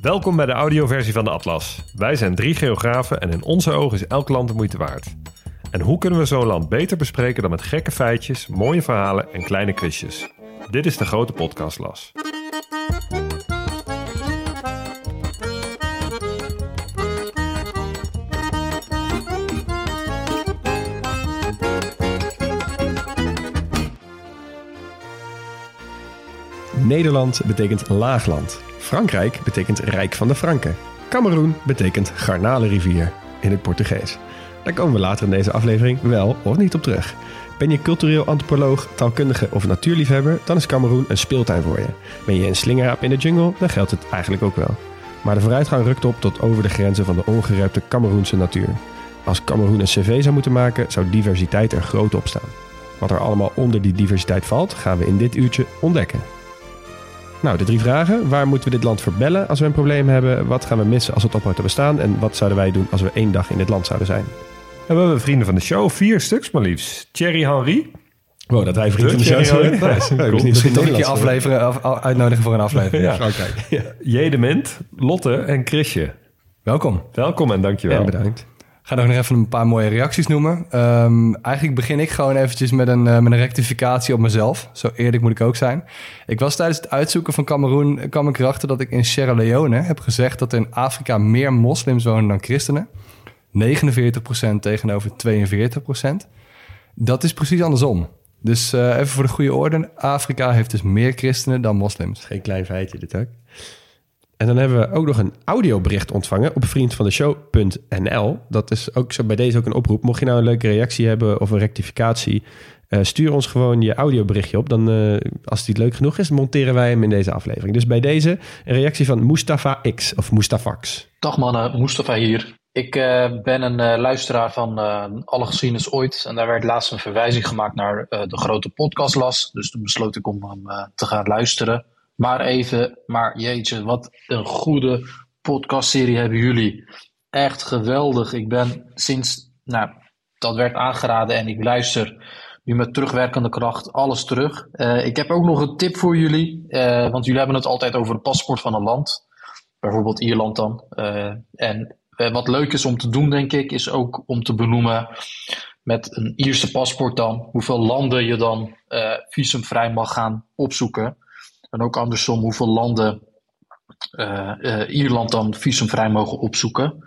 Welkom bij de audioversie van de Atlas. Wij zijn drie geografen en in onze ogen is elk land de moeite waard. En hoe kunnen we zo'n land beter bespreken dan met gekke feitjes, mooie verhalen en kleine quizjes? Dit is de grote podcastlas. Nederland betekent laagland. Frankrijk betekent Rijk van de Franken. Cameroen betekent garnalenrivier in het Portugees. Daar komen we later in deze aflevering wel of niet op terug. Ben je cultureel antropoloog, taalkundige of natuurliefhebber, dan is Cameroen een speeltuin voor je. Ben je een slingeraap in de jungle, dan geldt het eigenlijk ook wel. Maar de vooruitgang rukt op tot over de grenzen van de ongerepte Cameroense natuur. Als Cameroen een cv zou moeten maken, zou diversiteit er groot op staan. Wat er allemaal onder die diversiteit valt, gaan we in dit uurtje ontdekken. Nou, de drie vragen. Waar moeten we dit land verbellen als we een probleem hebben? Wat gaan we missen als het ophoudt te bestaan? En wat zouden wij doen als we één dag in dit land zouden zijn? En we hebben vrienden van de show, vier stuks maar liefst. Thierry Henry, Wow, dat wij vrienden De van de show zijn. Cool. Misschien nog een keer afleveren, af- af- uitnodigen voor een aflevering. Ja. Ja. Jede Mint, Lotte en Chrisje. Welkom. Welkom en dankjewel. Ja, bedankt. Ga nog even een paar mooie reacties noemen. Ehm, eigenlijk begin ik gewoon eventjes met een, eh, met een rectificatie op mezelf. Zo eerlijk moet ik ook zijn. Ik was tijdens het uitzoeken van Cameroen... kwam ik erachter dat ik in Sierra Leone heb gezegd... dat er in Afrika meer moslims wonen dan christenen. 49% tegenover 42%. Dat is precies andersom. Dus eh, even voor de goede orde. Afrika heeft dus meer christenen dan moslims. Geen klein feitje dit ook. En dan hebben we ook nog een audiobericht ontvangen op vriendvandeshow.nl. Dat is ook zo bij deze ook een oproep. Mocht je nou een leuke reactie hebben of een rectificatie, eh, stuur ons gewoon je audioberichtje op. Dan, eh, als die leuk genoeg is, monteren wij hem in deze aflevering. Dus bij deze een reactie van Mustafa X of Mustafax. Dag mannen, Mustafa hier. Ik eh, ben een luisteraar van Alle Geschiedenis Ooit. En daar werd laatst een verwijzing gemaakt naar de grote podcastlas. Dus toen besloot ik om hem te gaan luisteren. Maar even, maar jeetje, wat een goede podcastserie hebben jullie. Echt geweldig. Ik ben sinds, nou, dat werd aangeraden en ik luister nu met terugwerkende kracht alles terug. Eh, ik heb ook nog een tip voor jullie. eh, want jullie hebben het altijd over het paspoort van een land bijvoorbeeld Ierland dan. Eh, en wat leuk is om te doen, denk ik, is ook om te benoemen met een Ierse paspoort dan, hoeveel landen je dan visumvrij mag gaan opzoeken. En ook andersom, hoeveel landen eh, eh, Ierland dan visumvrij mogen opzoeken.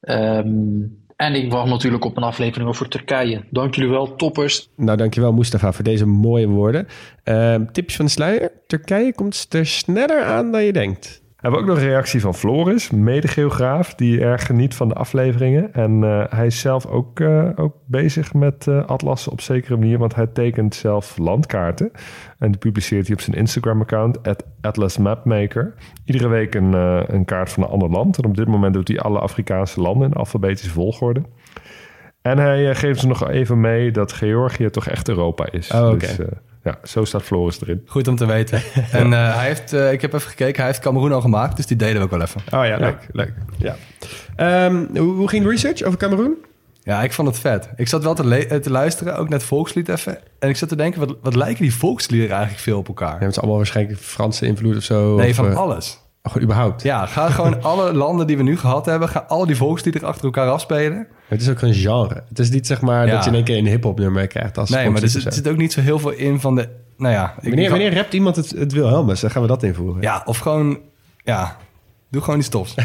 Ehm, en ik wacht natuurlijk op een aflevering over Turkije. Dank jullie wel, toppers. Nou, dankjewel Mustafa voor deze mooie woorden. Ehm tipjes van de sluier. Turkije komt er sneller aan dan je denkt. We hebben ook nog een reactie van Floris, medegeograaf, die erg geniet van de afleveringen. En eh, hij is zelf ook, eh, ook bezig met eh atlassen op zekere manier, want hij tekent zelf landkaarten. En die publiceert hij op zijn Instagram-account, @atlasmapmaker. Iedere week een, een kaart van een ander land. En op dit moment doet hij alle Afrikaanse landen in alfabetische volgorde. En hij geeft ze nog even mee dat Georgië toch echt Europa is. Oh, oké. Dus ja, zo staat Floris erin. Goed om te weten. En eh, hij heeft, eh, ik heb even gekeken, hij heeft Cameroen al gemaakt. Dus die deden we ook wel even. Oh ja, leuk. leuk. Ja. Ehm, hoe, hoe ging de research over Cameroen? Ja, ik vond het vet. Ik zat wel te, eh, te luisteren, ook net volkslied even. En ik zat te denken, wat, wat lijken die volksliederen eigenlijk veel op elkaar? Ja, het is allemaal waarschijnlijk Franse invloed of zo. nee, of, van alles. Oh, gewoon überhaupt. Ja, ga gewoon alle landen die we nu gehad hebben, ga al die volksliederen achter elkaar afspelen. Het is ook een genre. Het is niet zeg maar Ja. dat je in één keer een hip-hop nummer krijgt als Nee, maar er zit, zit ook niet zo heel veel in van de... Nou ja, ik, Wanneer, wanneer rapt iemand het, het Wilhelmus? Dan gaan we dat invoeren. Ja, of gewoon... Ja, doe gewoon iets tofs.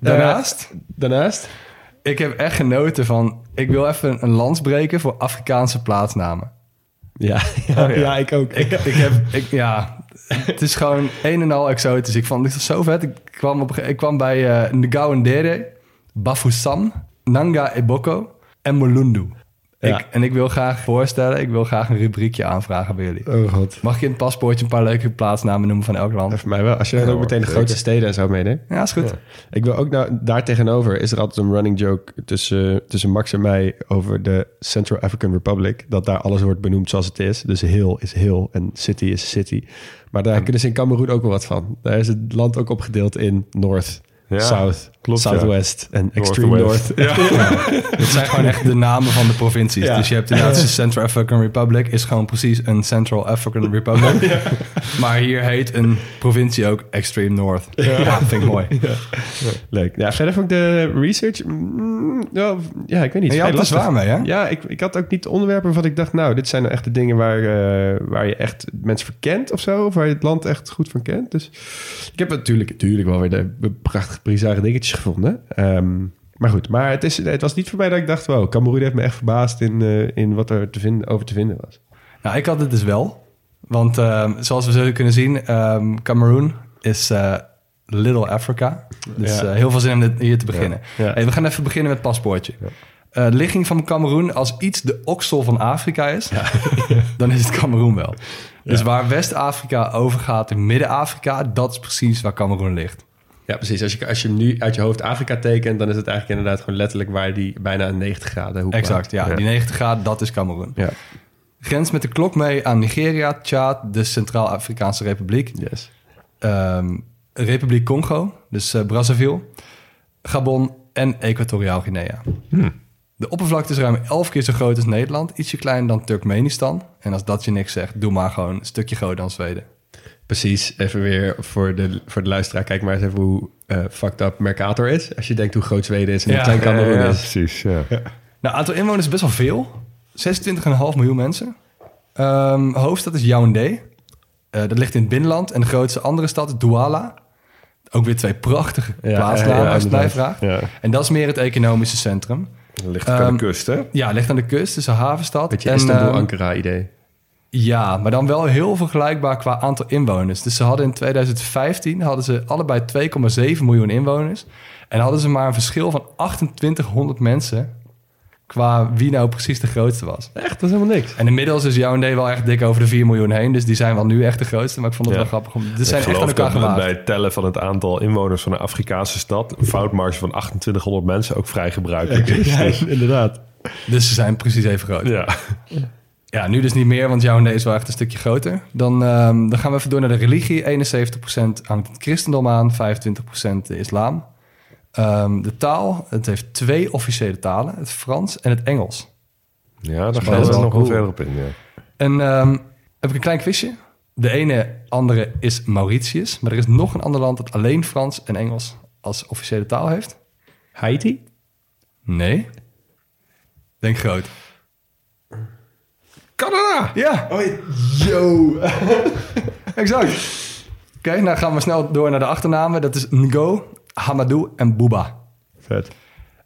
Daarnaast, Eh, daarnaast? ik heb echt genoten van... Ik wil even een lans breken voor Afrikaanse plaatsnamen. Ja, ja, ja. ik ook. Ik, ik heb, ik, ja, het is gewoon een en al exotisch. Ik vond het zo vet. Ik kwam, op, ik kwam bij uh, Ngauwendere, Bafoussam, Nanga Eboko en Molundu. Ja. Ik, en ik wil graag voorstellen, ik wil graag een rubriekje aanvragen bij jullie. Oh god. Mag je in het paspoortje een paar leuke plaatsnamen noemen van elk land? Ja, voor mij wel. Als je dan ook meteen de grootste steden en zo meeneemt. Ja, is goed. Ik wil ook nou, daar tegenover is er altijd een running joke tussen, tussen Max en mij over de Central African Republic. Dat daar alles wordt benoemd zoals het is. Dus hill is hill en city is city. Maar daar kunnen ze in Cameroen ook wel wat van. Daar is het land ook opgedeeld in North, Ja, South, klopt, ja. Southwest en Extreme North. Northwest. Dit zijn gewoon echt de namen van de provincies. Ja. Dus je hebt inderdaad de Central African Republic, is gewoon precies een Central African Republic. Maar hier heet een provincie ook Extreme North. Ja, vind ik mooi. Leuk. Ja, verder vond ik de research... mm, ja, ja, ik weet niet. En je vrij had er zwaar mee, hè? Ja, ik, ik had ook niet onderwerpen waarvan ik dacht... nou, dit zijn nou echt de dingen waar, eh, waar je echt mensen verkent of zo. Of waar je het land echt goed van kent. Dus ik heb natuurlijk, natuurlijk wel weer de prachtige, bizarre dingetjes gevonden. Ehm, maar goed, maar het, is, het was niet voor mij dat ik dacht... wow, Cameroen heeft me echt verbaasd in, eh, in wat er te vinden, over te vinden was. Nou, ik had het dus wel. Want ehm, zoals we zullen kunnen zien, ehm Cameroen is eh, Little Africa. Dus Ja. eh, heel veel zin om dit hier te beginnen. Ja. Ja. Hey, we gaan even beginnen met het paspoortje. De ligging van Cameroen, als iets de oksel van Afrika is, dan is het Cameroen wel. Dus waar West-Afrika overgaat in Midden-Afrika, dat is precies waar Cameroen ligt. Ja, precies. Als je, als je hem nu uit je hoofd Afrika tekent... dan is het eigenlijk inderdaad gewoon letterlijk... waar die bijna een 90 graden hoek Exact, ja. Die 90 graden, dat is Cameroen. Ja, Grens met de klok mee aan Nigeria, Tjaad, de Centraal-Afrikaanse Republiek. yes. Ehm, Republiek Congo, dus eh, Brazzaville, Gabon en Equatoriaal Guinea. De oppervlakte is ruim 11 keer zo groot als Nederland, ietsje kleiner dan Turkmenistan. En als dat je niks zegt, doe maar gewoon een stukje groter dan Zweden. Precies, even weer voor de, voor de luisteraar. Kijk maar eens even hoe eh, fucked up Mercator is. Als je denkt hoe groot Zweden is en hoe Ja, klein Cameroen Ja, is. precies. Ja. Nou, aantal inwoners is best wel veel. 26,5 miljoen mensen. Ehm, hoofdstad is Yaoundé. Eh, dat ligt in het binnenland. En de grootste andere stad is Douala. Ook weer twee prachtige Ja, plaatsnamen, ja, als je het mij vraagt. Ja. En dat is meer het economische centrum. Dat ligt ook aan Ehm, de kust, hè? Ja, ligt aan de kust, dus een havenstad. Beetje En, Istanbul, ehm, Ankara idee. Ja, maar dan wel heel vergelijkbaar qua aantal inwoners. Dus ze hadden in 2015 hadden ze allebei 2,7 miljoen inwoners. En hadden ze maar een verschil van 2800 mensen qua wie nou precies de grootste was. Echt, dat is helemaal niks. En inmiddels is Yaoundé wel echt dik over de 4 miljoen heen. Dus die zijn wel nu echt de grootste. Maar ik vond het Ja. wel grappig. Om, ze Ik zijn echt aan elkaar dat gewaagd. bij het tellen van het aantal inwoners van een Afrikaanse stad... een foutmarge van 2800 mensen ook vrij gebruikelijk is. Ja, Dus, inderdaad. Dus ze zijn precies even groot. Ja. Ja. nu dus niet meer, want Yaoundé is wel echt een stukje groter. Dan, ehm, dan gaan we even door naar de religie. 71% hangt het christendom aan, 25% de islam. Ehm, de taal, het heeft twee officiële talen. Het Frans en het Engels. ja, daar best gaan we wel nog wel verder op in. Ja. En ehm, heb ik een klein quizje. De ene andere is Mauritius. Maar er is nog een ander land dat alleen Frans en Engels als officiële taal heeft. Haiti? Nee. Denk groot. Canada! Ja, Oh, yo. exact. Oké, nou gaan we snel door naar de achternamen. Dat is Ngo, Hamadou en Bouba. Vet.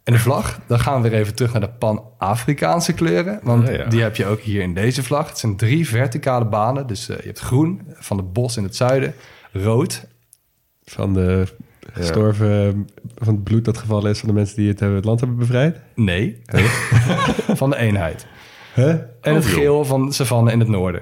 En de vlag, dan gaan we weer even terug naar de Pan-Afrikaanse kleuren. Want ja. die heb je ook hier in deze vlag. Het zijn drie verticale banen. Dus eh, je hebt groen van het bos in het zuiden, rood Van de gestorven, van het bloed dat gevallen is van de mensen die het, hebben, het land hebben bevrijd. Nee. van de eenheid. Huh? En het Oh, joh. geel van savanne in het noorden.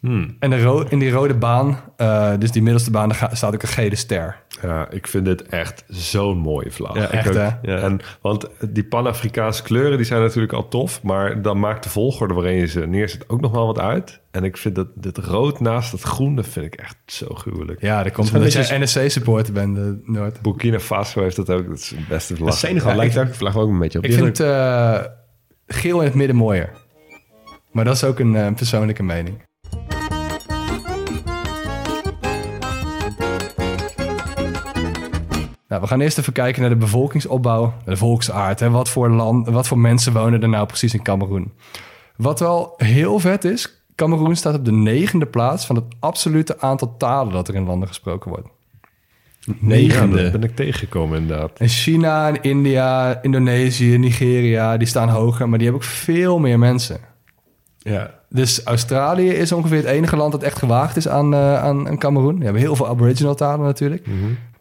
Hmm. En de ro- in die rode baan, eh, dus die middelste baan, daar ga- staat ook een gele ster. Ja, ik vind dit echt zo'n mooie vlag. Ja, Echt, ook. hè? Ja. En, want die Pan-Afrikaanse kleuren die zijn natuurlijk al tof, maar dan maakt de volgorde waarin je ze neerzet ook nog wel wat uit. En ik vind dat dit rood naast het groen, dat vind ik echt zo gruwelijk. Ja, dat komt van omdat jij NSC-supporter bent, eh, Noord. Burkina Faso heeft dat ook, dat is het beste vlag. Senegal Ja, lijkt elke vlag ook een beetje op. Ik vind eh, geel in het midden mooier. Maar dat is ook een eh, persoonlijke mening. Nou, we gaan eerst even kijken naar de bevolkingsopbouw, de volksaard. Hè. Wat, voor land, wat voor mensen wonen er nou precies in Cameroen? Wat wel heel vet is, Cameroen staat op de negende plaats van het absolute aantal talen dat er in landen gesproken wordt. Ja, Negende. dat ben ik tegengekomen inderdaad. En China en India, Indonesië, Nigeria, die staan hoger, maar die hebben ook veel meer mensen. Ja. Dus Australië is ongeveer het enige land dat echt gewaagd is aan, eh aan, aan Cameroen. Die hebben heel veel Aboriginal talen natuurlijk.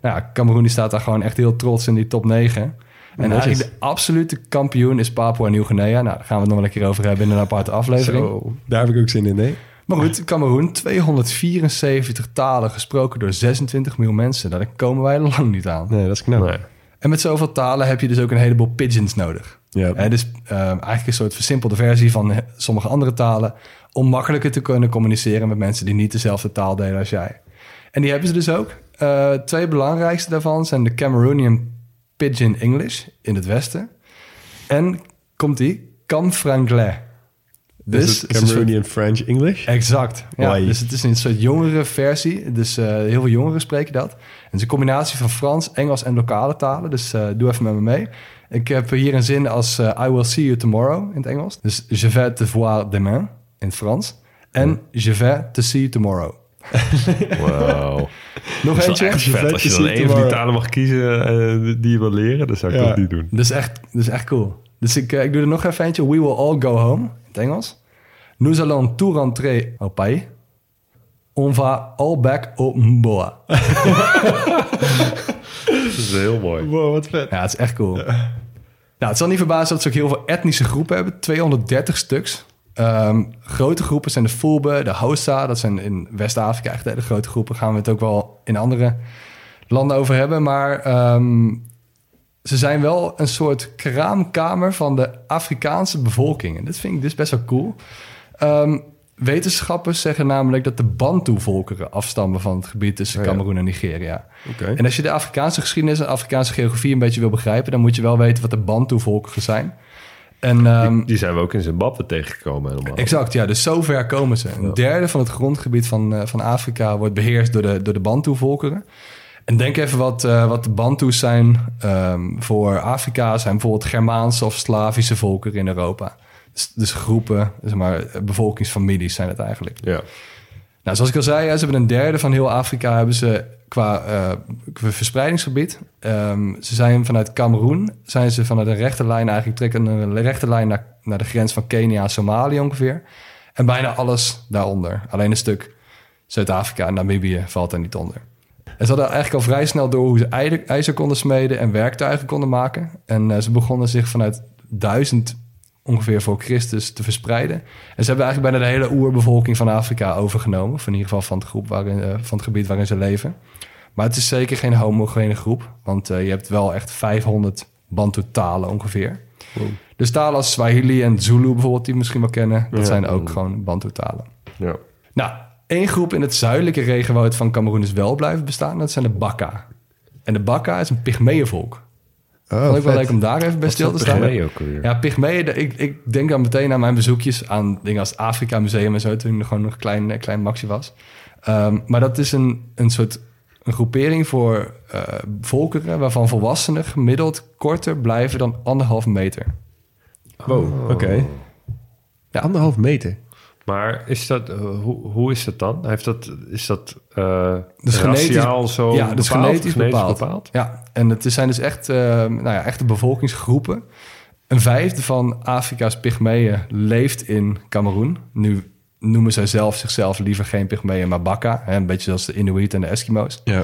Nou ja, Cameroen die staat daar gewoon echt heel trots in die top 9. En eigenlijk de absolute kampioen is Papua Nieuw-Guinea. Nou, daar gaan we het nog wel een keer over hebben in een aparte aflevering. Zo, daar heb ik ook zin in, nee. Maar goed, Cameroen, 274 talen gesproken door 26 miljoen mensen. Daar komen wij lang niet aan. Nee, dat is knap. Nee. En met zoveel talen heb je dus ook een heleboel pigeons nodig. Ja. Het is eh, eigenlijk een soort versimpelde versie van eh, sommige andere talen... om makkelijker te kunnen communiceren met mensen die niet dezelfde taal delen als jij. En die hebben ze dus ook. Eh, twee belangrijkste daarvan zijn de Cameroonian Pidgin English in het westen... en, komt die, Camfranglais. Dus Dus Cameroonian French English. Exact. Ja, dus het is een soort jongere versie. Dus eh, heel veel jongeren spreken dat. En het is een combinatie van Frans, Engels en lokale talen. Dus doe even met me mee. Ik heb hier een zin als eh, I will see you tomorrow in het Engels. Dus je vais te voir demain in het Frans. En je vais te see you tomorrow. Wow. Nog Dat is eentje? echt vet. Als je dan een van die talen mag kiezen eh, die je wil leren, dan zou ik Ja. dat niet doen. Dat is echt, dat is echt cool. Dus ik, eh, ik doe er nog even eentje. We will all go home in het Engels. Nous allons tout rentrer au pays. On va all back au Mboa. Dat is heel mooi. Wow, wat vet. Ja, het is echt cool. Nou, het zal niet verbazen dat ze ook heel veel etnische groepen hebben. 230 stuks. Ehm, grote groepen zijn de Fulbe, de Hausa. Dat zijn in West-Afrika echt hele grote groepen. Gaan we het ook wel in andere landen over hebben. Maar ehm, ze zijn wel een soort kraamkamer van de Afrikaanse bevolking. En dat vind ik dus best wel cool. Ehm, wetenschappers zeggen namelijk dat de Bantu-volkeren afstammen van het gebied tussen Oh. Cameroen en Nigeria. En als je de Afrikaanse geschiedenis en Afrikaanse geografie een beetje wil begrijpen, dan moet je wel weten wat de Bantu-volkeren zijn. En ehm, Die, die zijn we ook in Zimbabwe tegengekomen helemaal. exact, ja, dus zover komen ze. Een derde van het grondgebied van, eh, van Afrika wordt beheerst door de, door de Bantu-volkeren. En denk even wat, eh, wat de Bantu's zijn ehm, voor Afrika, zijn bijvoorbeeld Germaanse of Slavische volkeren in Europa. Dus, groepen, zeg maar, bevolkingsfamilies zijn het eigenlijk. Ja. Nou, zoals ik al zei, ze hebben een derde van heel Afrika hebben ze qua, eh, verspreidingsgebied. Ehm, ze zijn vanuit Cameroen, zijn ze vanuit een rechte lijn eigenlijk trekken een rechte lijn naar, naar de grens van Kenia en Somalië ongeveer. En bijna alles daaronder. Alleen een stuk Zuid-Afrika en Namibië valt er niet onder. En ze hadden eigenlijk al vrij snel door hoe ze ijzer, ijzer konden smeden en werktuigen konden maken. En eh, ze begonnen zich vanuit duizend ongeveer voor Christus te verspreiden. En ze hebben eigenlijk bijna de hele oerbevolking van Afrika overgenomen. Of in ieder geval van het, groep waarin, eh, van het gebied waarin ze leven. Maar het is zeker geen homogene groep. Want eh, je hebt wel echt 500 Bantu-talen ongeveer. Dus talen als Swahili en Zulu bijvoorbeeld, die we misschien wel kennen... dat Ja. zijn ook gewoon Bantu-talen. Ja. Nou, één groep in het zuidelijke regenwoud van Cameroen is wel blijven bestaan. Dat zijn de Baka. En de Baka is een Pygmeeënvolk. Oh, Vond ik wel leuk om daar even bij stil te staan. Pygmeeën ook. Ja, Pygmeeën, de- ik, ik denk dan meteen aan mijn bezoekjes aan dingen als het Afrika Museum en zo, toen ik gewoon nog een klein, eh, klein maxje was. Ehm, maar dat is een, een soort een groepering voor eh, volkeren waarvan volwassenen gemiddeld korter blijven dan anderhalf meter. Wow, oké. Ja. Anderhalf meter. Maar is dat, eh, hoe, hoe is dat dan? Heeft dat, is dat eh Dus genetisch- zo ja, dus bepaald? genetisch bepaald. Ja, en het zijn dus echt, eh, nou ja, echte bevolkingsgroepen. Een vijfde van Afrika's pygmeeën leeft in Cameroen. Nu noemen zij zelf zichzelf liever geen pygmeeën, maar Baka. Hè, een beetje zoals de Inuit en de Eskimo's. Ja.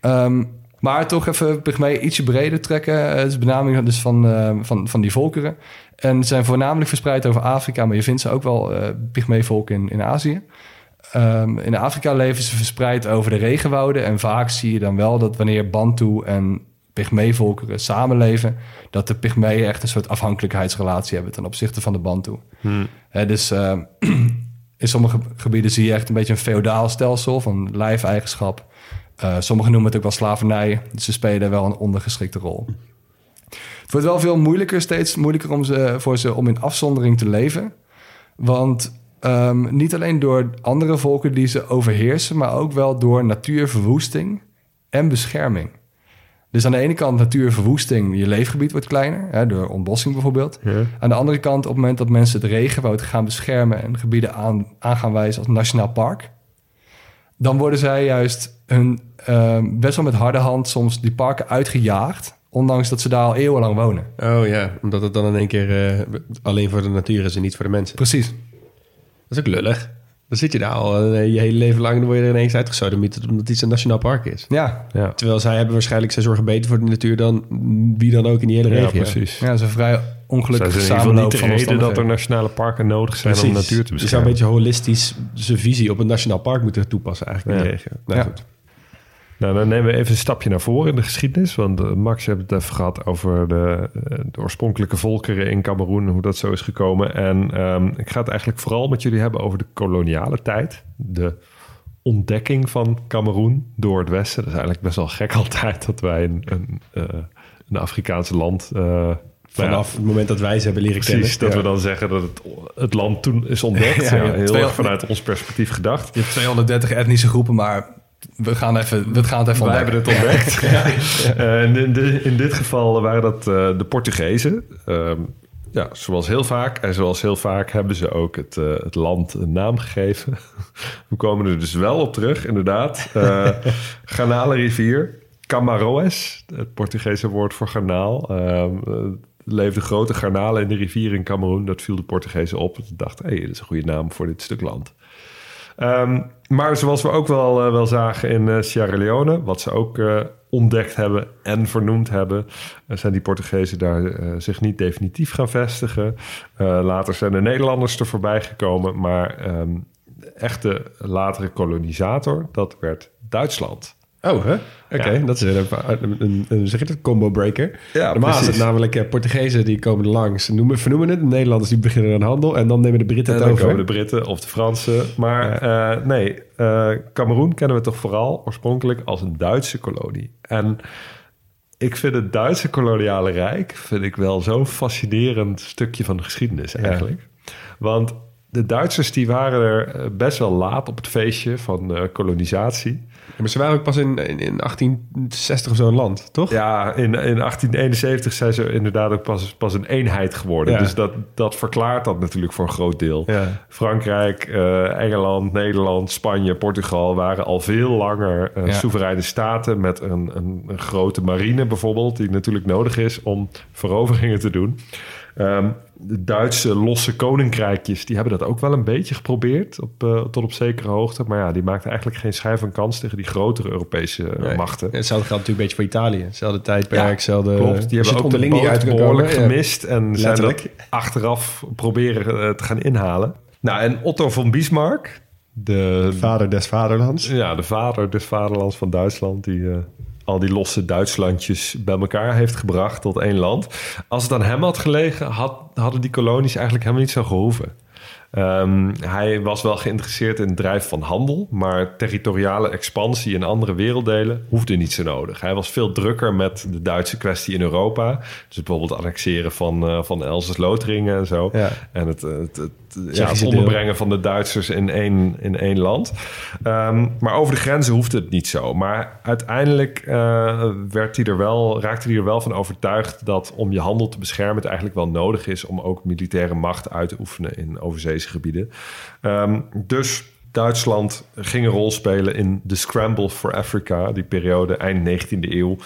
Ehm, maar toch even pygmeeën ietsje breder trekken. Het is benaming dus van, eh, van, van die volkeren. En ze zijn voornamelijk verspreid over Afrika, maar je vindt ze ook wel uh, pygmeevolken in, in Azië. Ehm, in Afrika leven ze verspreid over de regenwouden. En vaak zie je dan wel dat wanneer Bantu en pygmeevolkeren samenleven... dat de pygmeeën echt een soort afhankelijkheidsrelatie hebben... ten opzichte van de Bantu. Hè, dus eh, in sommige gebieden zie je echt een beetje een feodaal stelsel... van lijfeigenschap. Uh, sommigen noemen het ook wel slavernij. Dus ze spelen wel een ondergeschikte rol. Het wordt wel veel moeilijker, steeds moeilijker om ze, voor ze om in afzondering te leven. Want um, niet alleen door andere volken die ze overheersen, maar ook wel door natuurverwoesting en bescherming. Dus aan de ene kant natuurverwoesting, je leefgebied wordt kleiner, hè, door ontbossing bijvoorbeeld. Ja. Aan de andere kant, op het moment dat mensen het regenwoud gaan beschermen en gebieden aan, aan gaan wijzen als nationaal park, dan worden zij juist hun, uh, best wel met harde hand soms die parken uitgejaagd. Ondanks dat ze daar al eeuwenlang wonen. Oh ja, omdat het dan in één keer uh, alleen voor de natuur is en niet voor de mensen. Precies. Dat is ook lullig. Dan zit je daar al eh, je hele leven lang... en dan word je er ineens uitgesodemieterd... omdat iets een nationaal park is. Ja, Ja, Terwijl zij hebben waarschijnlijk... zij zorgen beter voor de natuur... dan wie dan ook in die hele ja regio. precies. ja dat is een vrij ongelukkige zijn samenloop de van reden dat er nationale parken nodig zijn om Precies. natuur te Je zou een beschermen. beetje holistisch zijn visie op een nationaal park moeten toepassen eigenlijk in Ja. de regio. Nou, Ja. goed. Nou, dan nemen we even een stapje naar voren in de geschiedenis. Want eh, Max, je hebt het even gehad over de, eh, de oorspronkelijke volkeren in Cameroen... en hoe dat zo is gekomen. En ehm, ik ga het eigenlijk vooral met jullie hebben over de koloniale tijd. De ontdekking van Cameroen door het Westen. Dat is eigenlijk best wel gek altijd dat wij een, een, eh, een Afrikaanse land... eh, Vanaf het moment dat wij ze hebben leren Precies, kennen. dat Ja. we dan zeggen dat het, het land toen is ontdekt. Ja, heel erg vanuit ons perspectief gedacht. Je hebt 230 etnische groepen, maar we gaan, even, we gaan het even ontdekken. hebben het ontdekt. Eh, in, dit geval waren dat eh, de Portugezen. Ehm, ja, zoals heel vaak. En zoals heel vaak hebben ze ook het, eh, het land een naam gegeven. We komen er dus wel op terug, inderdaad. Uh, Garnalenrivier. Camaroes, het Portugese woord voor garnaal. Ehm, eh, er leefden grote garnalen in de rivier in Cameroen. Dat viel de Portugezen op. Ze dachten, hé, hey, dat is een goede naam voor dit stuk land. Ehm, maar zoals we ook wel, eh, wel zagen in eh, Sierra Leone, wat ze ook eh, ontdekt hebben en vernoemd hebben, zijn die Portugezen daar zich niet definitief gaan vestigen. Later zijn de Nederlanders er voorbij gekomen, maar ehm, de echte latere kolonisator, dat werd Duitsland. Oh, hè? Oké, Ja. dat is een, een, een, zeg je dat, combo breaker. Ja, Normaal is het precies. namelijk eh, Portugezen die komen langs, noemen, vernoemen het. De Nederlanders die beginnen aan handel en dan nemen de Britten En het dan over. komen de Britten of de Fransen. Maar eh, nee, eh Cameroen kennen we toch vooral oorspronkelijk als een Duitse kolonie. En ik vind het Duitse koloniale rijk vind ik wel zo'n fascinerend stukje van de geschiedenis eigenlijk. Want de Duitsers die waren er eh, best wel laat op het feestje van kolonisatie. Ja, maar ze waren ook pas in, in, in 1860 of zo een land, toch? Ja, in, in 1871 zijn ze inderdaad ook pas, pas een eenheid geworden. Ja. Dus dat, dat verklaart dat natuurlijk voor een groot deel. Ja. Frankrijk, eh, Engeland, Nederland, Spanje, Portugal waren al veel langer eh, soevereine staten met een, een, een grote marine bijvoorbeeld, die natuurlijk nodig is om veroveringen te doen. Ehm, de Duitse losse koninkrijkjes, die hebben dat ook wel een beetje geprobeerd, op, eh, tot op zekere hoogte. Maar ja, die maakten eigenlijk geen schijn van kans tegen die grotere Europese eh, Nee. machten. Hetzelfde geldt natuurlijk een beetje voor Italië. Hetzelfde tijdperk, Ja, hetzelfde... Klopt, die hebben ook onderling de boot behoorlijk komen, ja. gemist en zijn Letterlijk. dat achteraf proberen eh, te gaan inhalen. Nou, en Otto von Bismarck, de, Vader des vaderlands. ja, de vader des vaderlands van Duitsland, die eh, al die losse Duitslandjes bij elkaar heeft gebracht tot één land. Als het aan hem had gelegen, had, hadden die kolonies eigenlijk helemaal niet zo gehoeven. Ehm, hij was wel geïnteresseerd in het drijven van handel, maar territoriale expansie in andere werelddelen hoefde niet zo nodig. Hij was veel drukker met de Duitse kwestie in Europa. Dus bijvoorbeeld annexeren van, eh van Elzas-Lotharingen en zo. Ja. En het, het, het, ja, het deel. onderbrengen van de Duitsers in één, in één land. Ehm, maar over de grenzen hoefde het niet zo. Maar uiteindelijk eh, werd hij er wel, raakte hij er wel van overtuigd dat om je handel te beschermen het eigenlijk wel nodig is om ook militaire macht uit te oefenen in overzeese gebieden. Ehm, dus Duitsland ging een rol spelen in de Scramble for Africa, die periode eind 19e eeuw.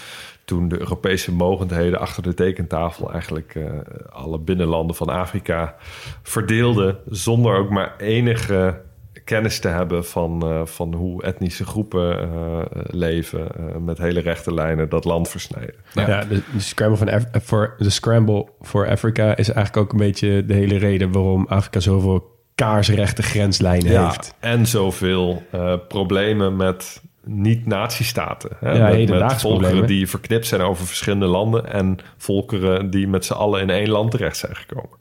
Toen de Europese mogendheden achter de tekentafel eigenlijk eh, alle binnenlanden van Afrika verdeelden. Zonder ook maar enige kennis te hebben van, eh, van hoe etnische groepen eh, leven. met hele rechte lijnen dat land versnijden. Ja, de, de scramble van Af- voor de scramble for Africa is eigenlijk ook een beetje de hele reden waarom Afrika zoveel kaarsrechte grenslijnen Ja, heeft. en zoveel eh, problemen met niet-natiestaten. Hè? Ja, met, volkeren problemen. die verknipt zijn over verschillende landen... en volkeren die met z'n allen in één land terecht zijn gekomen.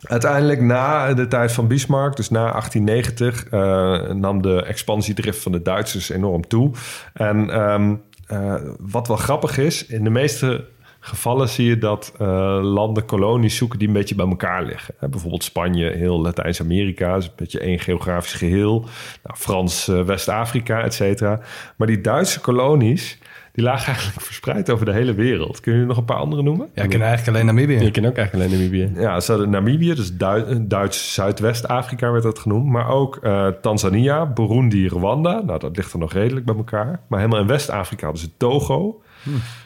Uiteindelijk na de tijd van Bismarck, dus na 1890... eh, nam de expansiedrift van de Duitsers enorm toe. En ehm, eh, wat wel grappig is, in de meeste gevallen zie je dat eh, landen kolonies zoeken die een beetje bij elkaar liggen. Hè, bijvoorbeeld Spanje, heel Latijns-Amerika, is een beetje één geografisch geheel. Nou, Frans, eh, West-Afrika, et cetera. Maar die Duitse kolonies, die lagen eigenlijk verspreid over de hele wereld. Kun je nog een paar andere noemen? Ja, ik ken eigenlijk alleen Namibië. Je kent ook eigenlijk alleen Namibië. Ja, ze hadden Namibië, dus Du- Duits Zuidwest-Afrika werd dat genoemd. Maar ook eh, Tanzania, Burundi, Rwanda. Nou, dat ligt er nog redelijk bij elkaar. Maar helemaal in West-Afrika hadden ze Togo.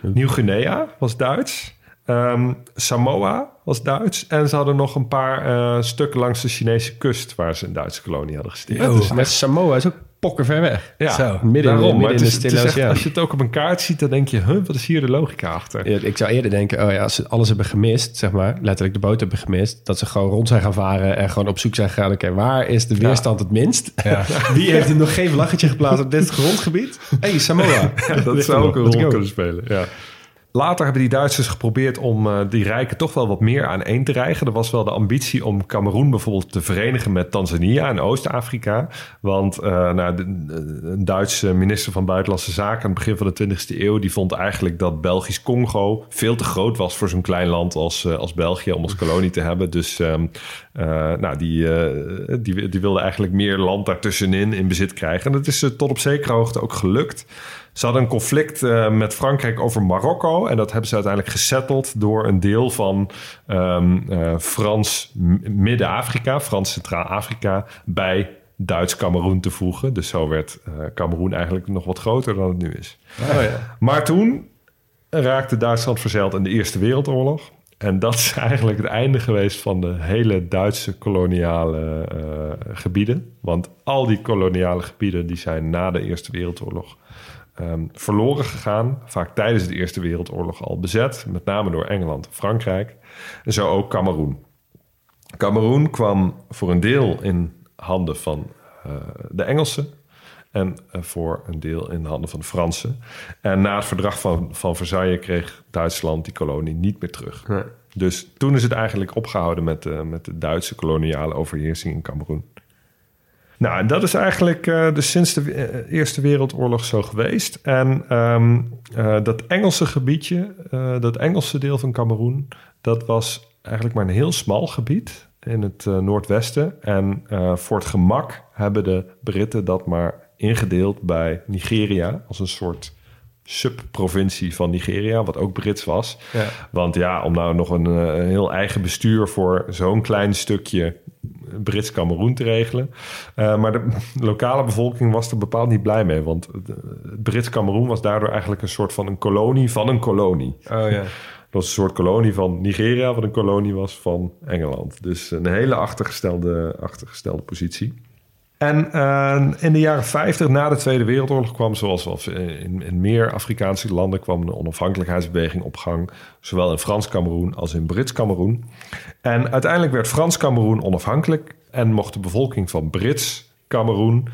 Nieuw-Guinea was Duits. Ehm, Samoa was Duits. En ze hadden nog een paar eh, stukken langs de Chinese kust... waar ze een Duitse kolonie hadden gesticht. Ja, dus net Samoa is ook pokken ver weg. Ja, Zo, midden daarom. midden Maar het in is- de het is Stille echt- Oceaan. Als je het ook op een kaart ziet, dan denk je... Huh, wat is hier de logica achter? Ja, ik zou eerder denken, oh ja, als ze alles hebben gemist, zeg maar, letterlijk de boot hebben gemist, dat ze gewoon rond zijn gaan varen en gewoon op zoek zijn gegaan, oké, waar is de weerstand het minst? Wie heeft er nog geen vlaggetje geplaatst op dit grondgebied? Hé, hey, Samoa. dat zou ook een rol kunnen spelen. Ja. Later hebben die Duitsers geprobeerd om eh, die rijken toch wel wat meer aan één te rijgen. Er was wel de ambitie om Cameroen bijvoorbeeld te verenigen met Tanzania en Oost-Afrika. Want eh, nou, een Duitse minister van Buitenlandse Zaken aan het begin van de 20e eeuw... die vond eigenlijk dat Belgisch Congo veel te groot was voor zo'n klein land als, eh, als België... om als kolonie te hebben. Dus ehm, eh, nou, die, die, die wilde eigenlijk meer land daartussenin in bezit krijgen. En dat is tot op zekere hoogte ook gelukt. Ze hadden een conflict eh, met Frankrijk over Marokko. En dat hebben ze uiteindelijk gesetteld door een deel van ehm, eh, Frans Midden-Afrika, Frans Centraal-Afrika, bij Duits Cameroen te voegen. Dus zo werd eh Cameroen eigenlijk nog wat groter dan het nu is. Oh ja. Maar toen raakte Duitsland verzeild in de Eerste Wereldoorlog. En dat is eigenlijk het einde geweest van de hele Duitse koloniale eh, gebieden. Want al die koloniale gebieden die zijn na de Eerste Wereldoorlog ehm, verloren gegaan. Vaak tijdens de Eerste Wereldoorlog al bezet. Met name door Engeland en Frankrijk. En zo ook Cameroen. Cameroen kwam voor een deel in handen van eh, de Engelsen. En eh, voor een deel in de handen van de Fransen. En na het verdrag van, van Versailles kreeg Duitsland die kolonie niet meer terug. Dus toen is het eigenlijk opgehouden met, de met de Duitse koloniale overheersing in Cameroen. Nou, dat is eigenlijk dus sinds de eh, Eerste Wereldoorlog zo geweest. En ehm, eh, dat Engelse gebiedje, dat Engelse deel van Cameroen, dat was eigenlijk maar een heel smal gebied in het noordwesten. En voor het gemak hebben de Britten dat maar ingedeeld bij Nigeria als een soort subprovincie van Nigeria, wat ook Brits was. Ja. Want ja, om nou nog een, eh, een heel eigen bestuur voor zo'n klein stukje Brits Cameroen te regelen. Eh, maar de lokale bevolking was er bepaald niet blij mee. Want het, het Brits Cameroen was daardoor eigenlijk een soort van een kolonie van een kolonie. Oh ja. Dat was een soort kolonie van Nigeria, wat een kolonie was van Engeland. Dus een hele achtergestelde, achtergestelde positie. En eh, in de jaren 50, na de Tweede Wereldoorlog, kwam, zoals in, in meer Afrikaanse landen, kwam een onafhankelijkheidsbeweging op gang. Zowel in Frans Cameroen als in Brits Cameroen. En uiteindelijk werd Frans Cameroen onafhankelijk en mocht de bevolking van Brits Cameroen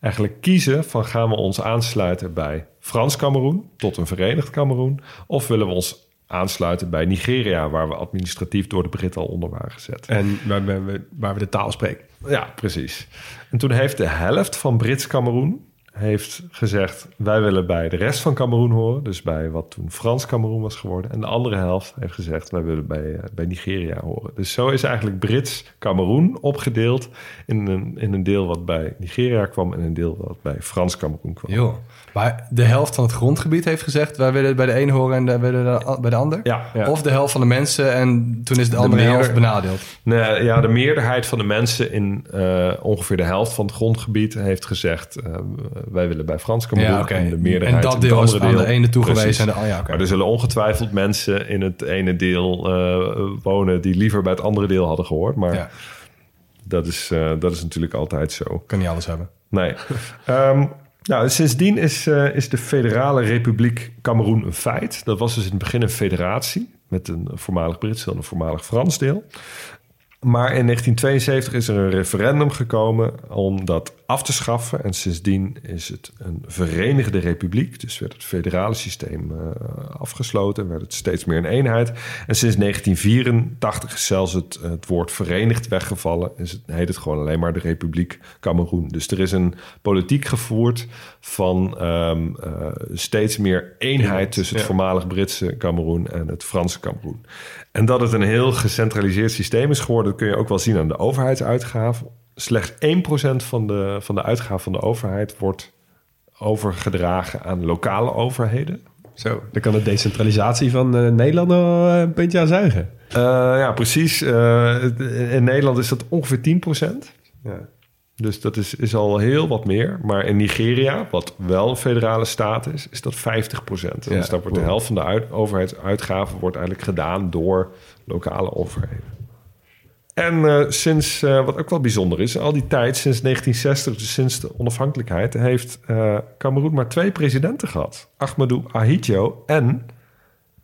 eigenlijk kiezen van gaan we ons aansluiten bij Frans Cameroen tot een verenigd Cameroen of willen we ons aansluiten bij Nigeria waar we administratief door de Britten al onder waren gezet. En waar, we- waar we de taal spreken. Ja, precies. En toen heeft de helft van Brits Cameroen heeft gezegd... wij willen bij de rest van Cameroen horen. Dus bij wat toen Frans Cameroen was geworden. En de andere helft heeft gezegd... wij willen bij, eh, bij Nigeria horen. Dus zo is eigenlijk Brits Cameroen opgedeeld... In een, in een deel wat bij Nigeria kwam... en een deel wat bij Frans Cameroen kwam. Maar de helft van het grondgebied heeft gezegd... wij willen bij de een horen en wij willen de- bij de ander? Ja, ja. Of de helft van de mensen en toen is de andere meer- helft benadeeld? Nee, ja, de meerderheid van de mensen in eh, ongeveer de helft van het grondgebied heeft gezegd: eh, wij willen bij Frans Cameroen. Ja. En de meerderheid En dat deel is aan de ene toegewezen en de- oh ja. Maar er zullen ongetwijfeld mensen in het ene deel eh, wonen die liever bij het andere deel hadden gehoord. Maar dat, is, dat is natuurlijk altijd zo. kan niet alles hebben. Nee. Ehm, nou, sindsdien is, eh, is de Federale Republiek Cameroen een feit. Dat was dus in het begin een federatie met een voormalig Brits deel en een voormalig Frans deel. Maar in 1972 is er een referendum gekomen om dat af te schaffen. En sindsdien is het een verenigde republiek. Dus werd het federale systeem eh, afgesloten. Werd het steeds meer een eenheid. En sinds 1984 is zelfs het, het woord verenigd weggevallen. Is het, heet het gewoon alleen maar de Republiek Cameroen. Dus er is een politiek gevoerd van ehm, eh, steeds meer eenheid tussen het voormalig Britse Cameroen en het Franse Cameroen. En dat het een heel gecentraliseerd systeem is geworden, dat kun je ook wel zien aan de overheidsuitgaven. Slechts 1% van de, van de uitgaven van de overheid wordt overgedragen aan lokale overheden. Zo, dan kan de decentralisatie van eh, Nederland nog eh, een puntje aan zuigen. Eh, ja, precies. Eh, in Nederland is dat ongeveer 10%. Ja. Dus dat is, is al heel wat meer. Maar in Nigeria, wat wel een federale staat is, is dat 50 procent. Ja, Dus daar wordt de helft van de uit, overheidsuitgaven wordt eigenlijk gedaan door lokale overheden. En eh, sinds, eh, wat ook wel bijzonder is, al die tijd, sinds 1960, dus sinds de onafhankelijkheid, heeft eh Cameroen maar twee presidenten gehad. Ahmadou Ahidjo en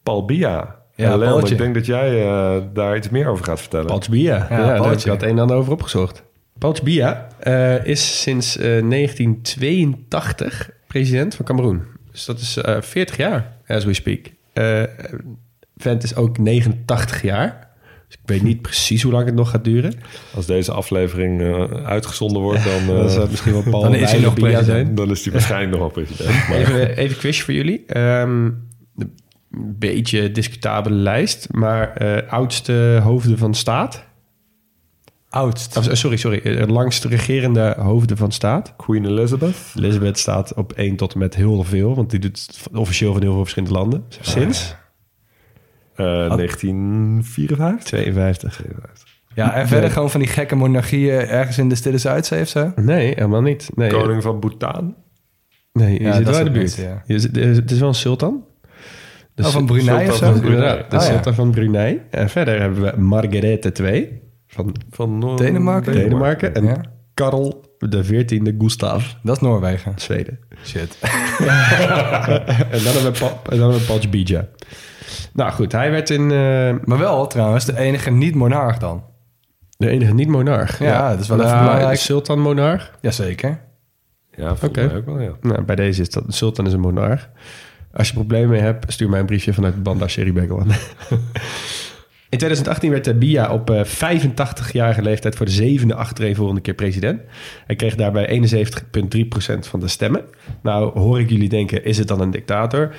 Paul Biya. Ja, Leon, ik denk dat jij daar iets meer over gaat vertellen. Paltje Bia. Ja, Ja, daar heb ik wat een en ander over opgezocht. Paltje Bia eh, is sinds eh, 1982 president van Cameroen. Dus dat is eh 40 jaar, as we speak. Eh vent is ook 89 jaar. Dus ik weet niet precies hoe lang het nog gaat duren. Als deze aflevering eh, uitgezonden wordt, dan, eh, Dan zou het misschien wel Paul Dan is hij nog Biya president. zijn. dan is hij waarschijnlijk nog wel president. Maar Even, even quiz voor jullie. Ehm, een beetje discutabele lijst, maar eh, oudste hoofden van staat. Oudst. Of, sorry, sorry. eh, langst regerende hoofden van staat. Queen Elizabeth. Elizabeth staat op 1 tot en met heel veel, want die doet het officieel van heel veel verschillende landen. Sinds eh 1954. 52. Ja, en verder gewoon van die gekke monarchieën ergens in de Stille Zuidzee of zo. Nee, helemaal niet. Nee, Koning van Bhutan. nee je Ja, zit dat wel in de buurt. mensen, eh, het is wel een sultan. De Oh, van Brunei of sultan zo? van Brunei. Inderdaad, de Oh, ja. sultan van Brunei. En verder hebben we Margarethe II van Van Noor- Denemarken? Denemarken. En Ja. Karel de 14e Gustav, Dat is Noorwegen. Zweden. Shit. en dan hebben we, Pa- en dan hebben we Paltje Bija. Nou goed, hij werd in eh, Maar wel trouwens de enige niet-monarch dan. de enige niet-monarch. Ja, dat is wel even belangrijk. Sultan-monarch. Jazeker. Ja, volgens Oké. mij ook wel, ja. Nou, bij deze is dat. De sultan is een monarch. Als je problemen mee hebt, stuur mij een briefje vanuit Banda Sherry Begoan. In 2018 werd eh, Biya op eh, 85-jarige leeftijd voor de zevende achtereenvolgende keer president. Hij kreeg daarbij 71,3% van de stemmen. Nou, hoor ik jullie denken, is het dan een dictator?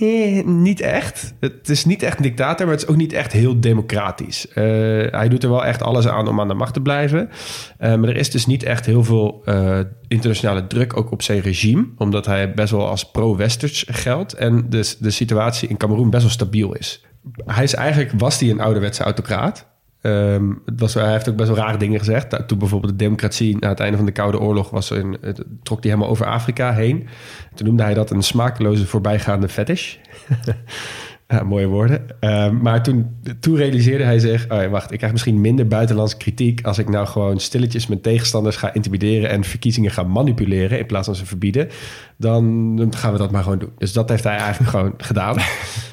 Eh, niet echt. Het is niet echt een dictator, maar het is ook niet echt heel democratisch. Eh, hij doet er wel echt alles aan om aan de macht te blijven. Eh, maar er is dus niet echt heel veel eh, internationale druk ook op zijn regime. Omdat hij best wel als pro-westers geldt. En dus de situatie in Cameroen best wel stabiel is. Hij is eigenlijk, was hij een ouderwetse autocraat. Ehm, het was, hij heeft ook best wel rare dingen gezegd. Toen bijvoorbeeld de democratie na het einde van de Koude Oorlog was, het- trok hij helemaal over Afrika heen. Toen noemde hij dat een smakeloze voorbijgaande fetish. Mooie woorden. Ehm, maar toen, toen realiseerde hij zich... Oh wacht, ik krijg misschien minder buitenlandse kritiek... als ik nou gewoon stilletjes mijn tegenstanders ga intimideren... en verkiezingen ga manipuleren in plaats van ze verbieden. Dan gaan we dat maar gewoon doen. Dus dat heeft hij eigenlijk gewoon gedaan.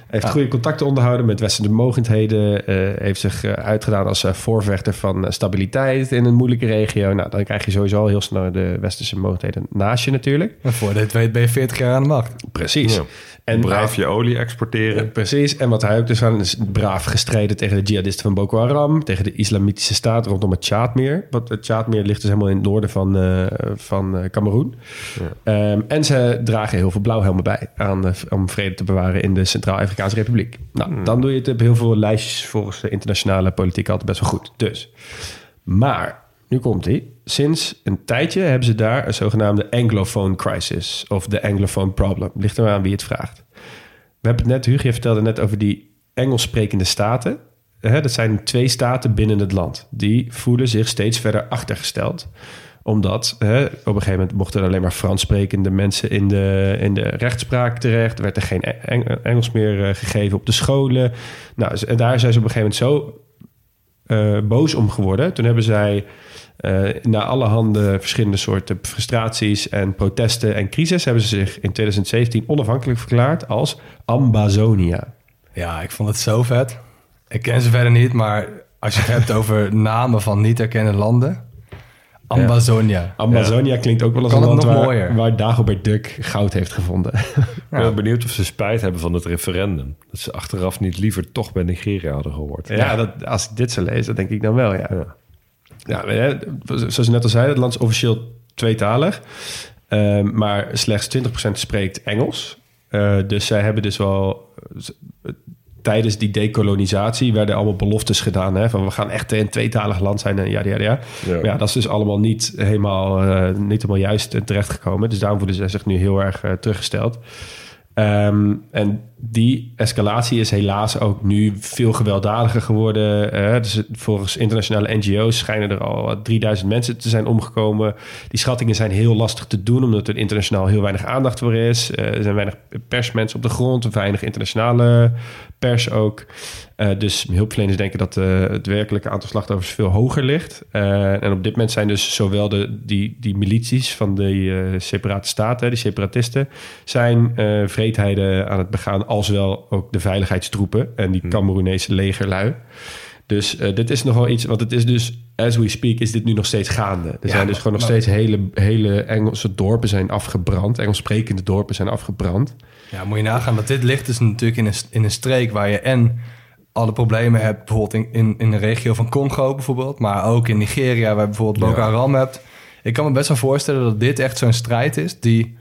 Heeft goede contacten onderhouden met westerse mogendheden. eh, heeft zich eh, uitgedaan als eh, voorvechter van stabiliteit in een moeilijke regio. Nou, dan krijg je sowieso al heel snel de westerse mogendheden naast je natuurlijk. En voor dit weet ben je 40 jaar aan de macht. Precies. Ja. En Braaf je olie exporteren. Ja, precies. En wat hij ook dus aan is braaf gestreden tegen de jihadisten van Boko Haram, tegen de islamitische staat rondom het Tjaadmeer. Want het Tjaadmeer ligt dus helemaal in het noorden van, eh, van eh, Cameroen. Ehm, en ze dragen heel veel blauwhelmen bij aan, eh, om vrede te bewaren in de Centraal-Afrikaanse Republiek. Nou, dan doe je het op heel veel lijstjes volgens de internationale politiek altijd best wel goed. Dus, maar nu komt hij. Sinds een tijdje hebben ze daar een zogenaamde Anglophone crisis of de Anglophone problem. Ligt er maar aan wie het vraagt. We hebben het net, Hugo, vertelde net over die Engels sprekende staten. Dat zijn twee staten binnen het land. Die voelen zich steeds verder achtergesteld. Omdat hè, op een gegeven moment mochten er alleen maar Frans sprekende mensen in de, in de rechtspraak terecht. Er werd er geen Eng- Engels meer eh, gegeven op de scholen. Nou, en daar zijn ze op een gegeven moment zo eh, boos om geworden. Toen hebben zij eh na allerhande verschillende soorten frustraties en protesten en crisis... hebben ze zich in 2017 onafhankelijk verklaard als Ambazonia. Ja, ik vond het zo vet. Ik ken ze verder niet, maar als je het hebt over namen van niet erkende landen. Amazonia. Ambazonia klinkt ook wel als Kan een land waar, mooier? waar Dagobert Duck goud heeft gevonden. Ik ben benieuwd of ze spijt hebben van het referendum. Dat ze achteraf niet liever toch bij Nigeria hadden gehoord. Ja, dat, als ik dit zo lees, dan denk ik dan wel, ja. Ja, zoals je net al zei, het land is officieel tweetalig. Ehm, maar slechts 20% spreekt Engels. Eh, dus zij hebben dus wel... Tijdens die dekolonisatie werden allemaal beloftes gedaan. Hè, van we gaan echt een tweetalig land zijn. En ja, ja, ja. Ja. Maar ja, dat is dus allemaal niet helemaal, eh, niet helemaal juist eh, terechtgekomen. Dus daarom voelen ze zich nu heel erg eh, teruggesteld. Ehm, en die escalatie is helaas ook nu veel gewelddadiger geworden. Dus volgens internationale NGO's schijnen er al 3000 mensen te zijn omgekomen. Die schattingen zijn heel lastig te doen, omdat er internationaal heel weinig aandacht voor is. Eh, er zijn weinig persmensen op de grond, weinig internationale pers ook. Eh, dus hulpverleners denken dat eh, het werkelijke aantal slachtoffers veel hoger ligt. En op dit moment zijn dus zowel de, die, die milities van de separate staten, die separatisten, zijn vreedheden aan het begaan, als wel ook de veiligheidstroepen en die Cameroenese legerlui. Dus eh, dit is nogal iets, want het is dus, as we speak, is dit nu nog steeds gaande. Er zijn dus gewoon nog steeds hele, hele Engelse dorpen zijn afgebrand. Engels sprekende dorpen zijn afgebrand. Ja, moet je nagaan dat dit ligt dus natuurlijk in een, in een streek waar je en alle problemen hebt, bijvoorbeeld in, in, in de regio van Congo bijvoorbeeld, maar ook in Nigeria waar je bijvoorbeeld Boko Haram hebt. Ik kan me best wel voorstellen dat dit echt zo'n strijd is die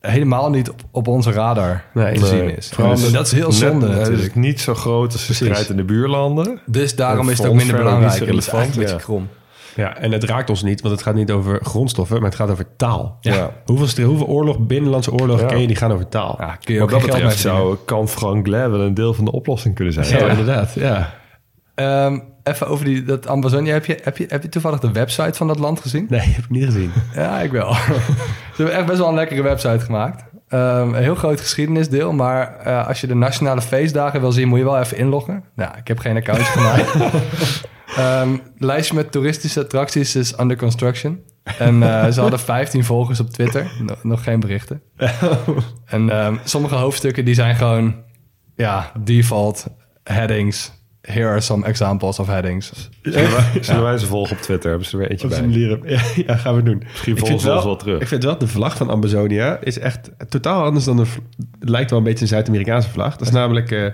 helemaal niet op, op onze radar Nee, te zien is. Vooral Dus dat is heel net- zonde Het is niet zo groot als de strijd in de buurlanden. Dus daarom is het ook minder niet belangrijk. en dat is een beetje krom. Ja, en het raakt ons niet, want het gaat niet over grondstoffen, maar het gaat over taal. Ja. Hoeveel, hoeveel oorlog, binnenlandse oorlogen Ja. ken je, die gaan over taal. Ja, kun je ook dat betreft zou Camp Franklin wel een deel van de oplossing kunnen zijn. Ja, inderdaad. Ja. Ehm, even over die, dat Amazonia. Heb je, heb, je, heb je toevallig de website van dat land gezien? Nee, heb ik niet gezien. Ja, ik wel. Ze hebben echt best wel een lekkere website gemaakt. Ehm, een heel groot geschiedenisdeel, maar eh, als je de nationale feestdagen wil zien, moet je wel even inloggen. Nou, ik heb geen account gemaakt. Ehm, lijstje met toeristische attracties is under construction. En eh, ze hadden 15 volgers op Twitter. No- nog geen berichten. En ehm, sommige hoofdstukken die zijn gewoon ja, default headings. Here are some examples of headings. Zullen wij, zullen wij ze volgen op Twitter? Hebben ze er weer eentje bij? Ja, ja, gaan we doen. Misschien Ik volgen vind ze ons wel terug. Ik vind wel, de vlag van Amazonia is echt totaal anders dan de... Het lijkt wel een beetje een Zuid-Amerikaanse vlag. Dat is namelijk eh,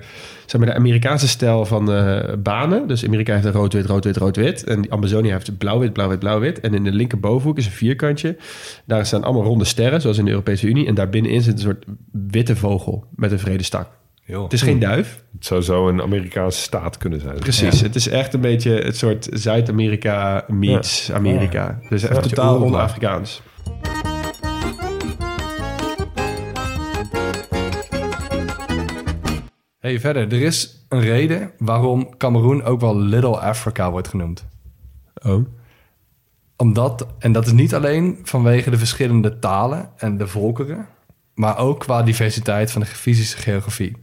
zeg maar de Amerikaanse stijl van eh, banen. Dus Amerika heeft een rood-wit, rood-wit, rood-wit. En die Amazonia heeft blauw-wit, blauw-wit, blauw-wit. En in de linkerbovenhoek is een vierkantje. Daar staan allemaal ronde sterren, zoals in de Europese Unie. En daarbinnenin zit een soort witte vogel met een Het is geen duif. Het zou zo een Amerikaanse staat kunnen zijn. Precies. Het is echt een beetje het soort Zuid-Amerika meets Amerika. Dus echt Ja. totaal on-Afrikaans. Hey, verder, er is een reden waarom Cameroen ook wel Little Africa wordt genoemd. Oh. Omdat, en dat is niet alleen vanwege de verschillende talen en de volkeren, maar ook qua diversiteit van de fysische geografie.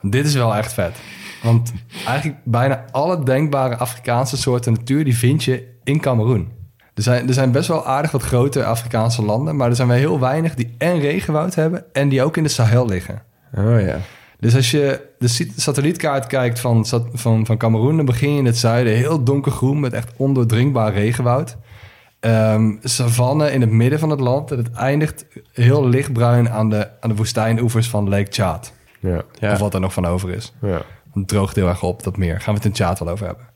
Dit is wel echt vet. Want eigenlijk bijna alle denkbare Afrikaanse soorten natuur, die vind je in Cameroen. Er zijn, er zijn best wel aardig wat grote Afrikaanse landen, maar er zijn wel heel weinig die en regenwoud hebben en die ook in de Sahel liggen. Oh ja. Dus als je de satellietkaart kijkt van, van, van Cameroen, dan begin je in het zuiden heel donkergroen met echt ondoordringbaar regenwoud. Ehm savanne in het midden van het land en het eindigt heel lichtbruin aan de, aan de woestijnoevers van Lake Chad. Ja, Ja. Of wat er nog van over is. ja. Het droogt heel erg op, dat meer. Gaan we het in Chad wel over hebben.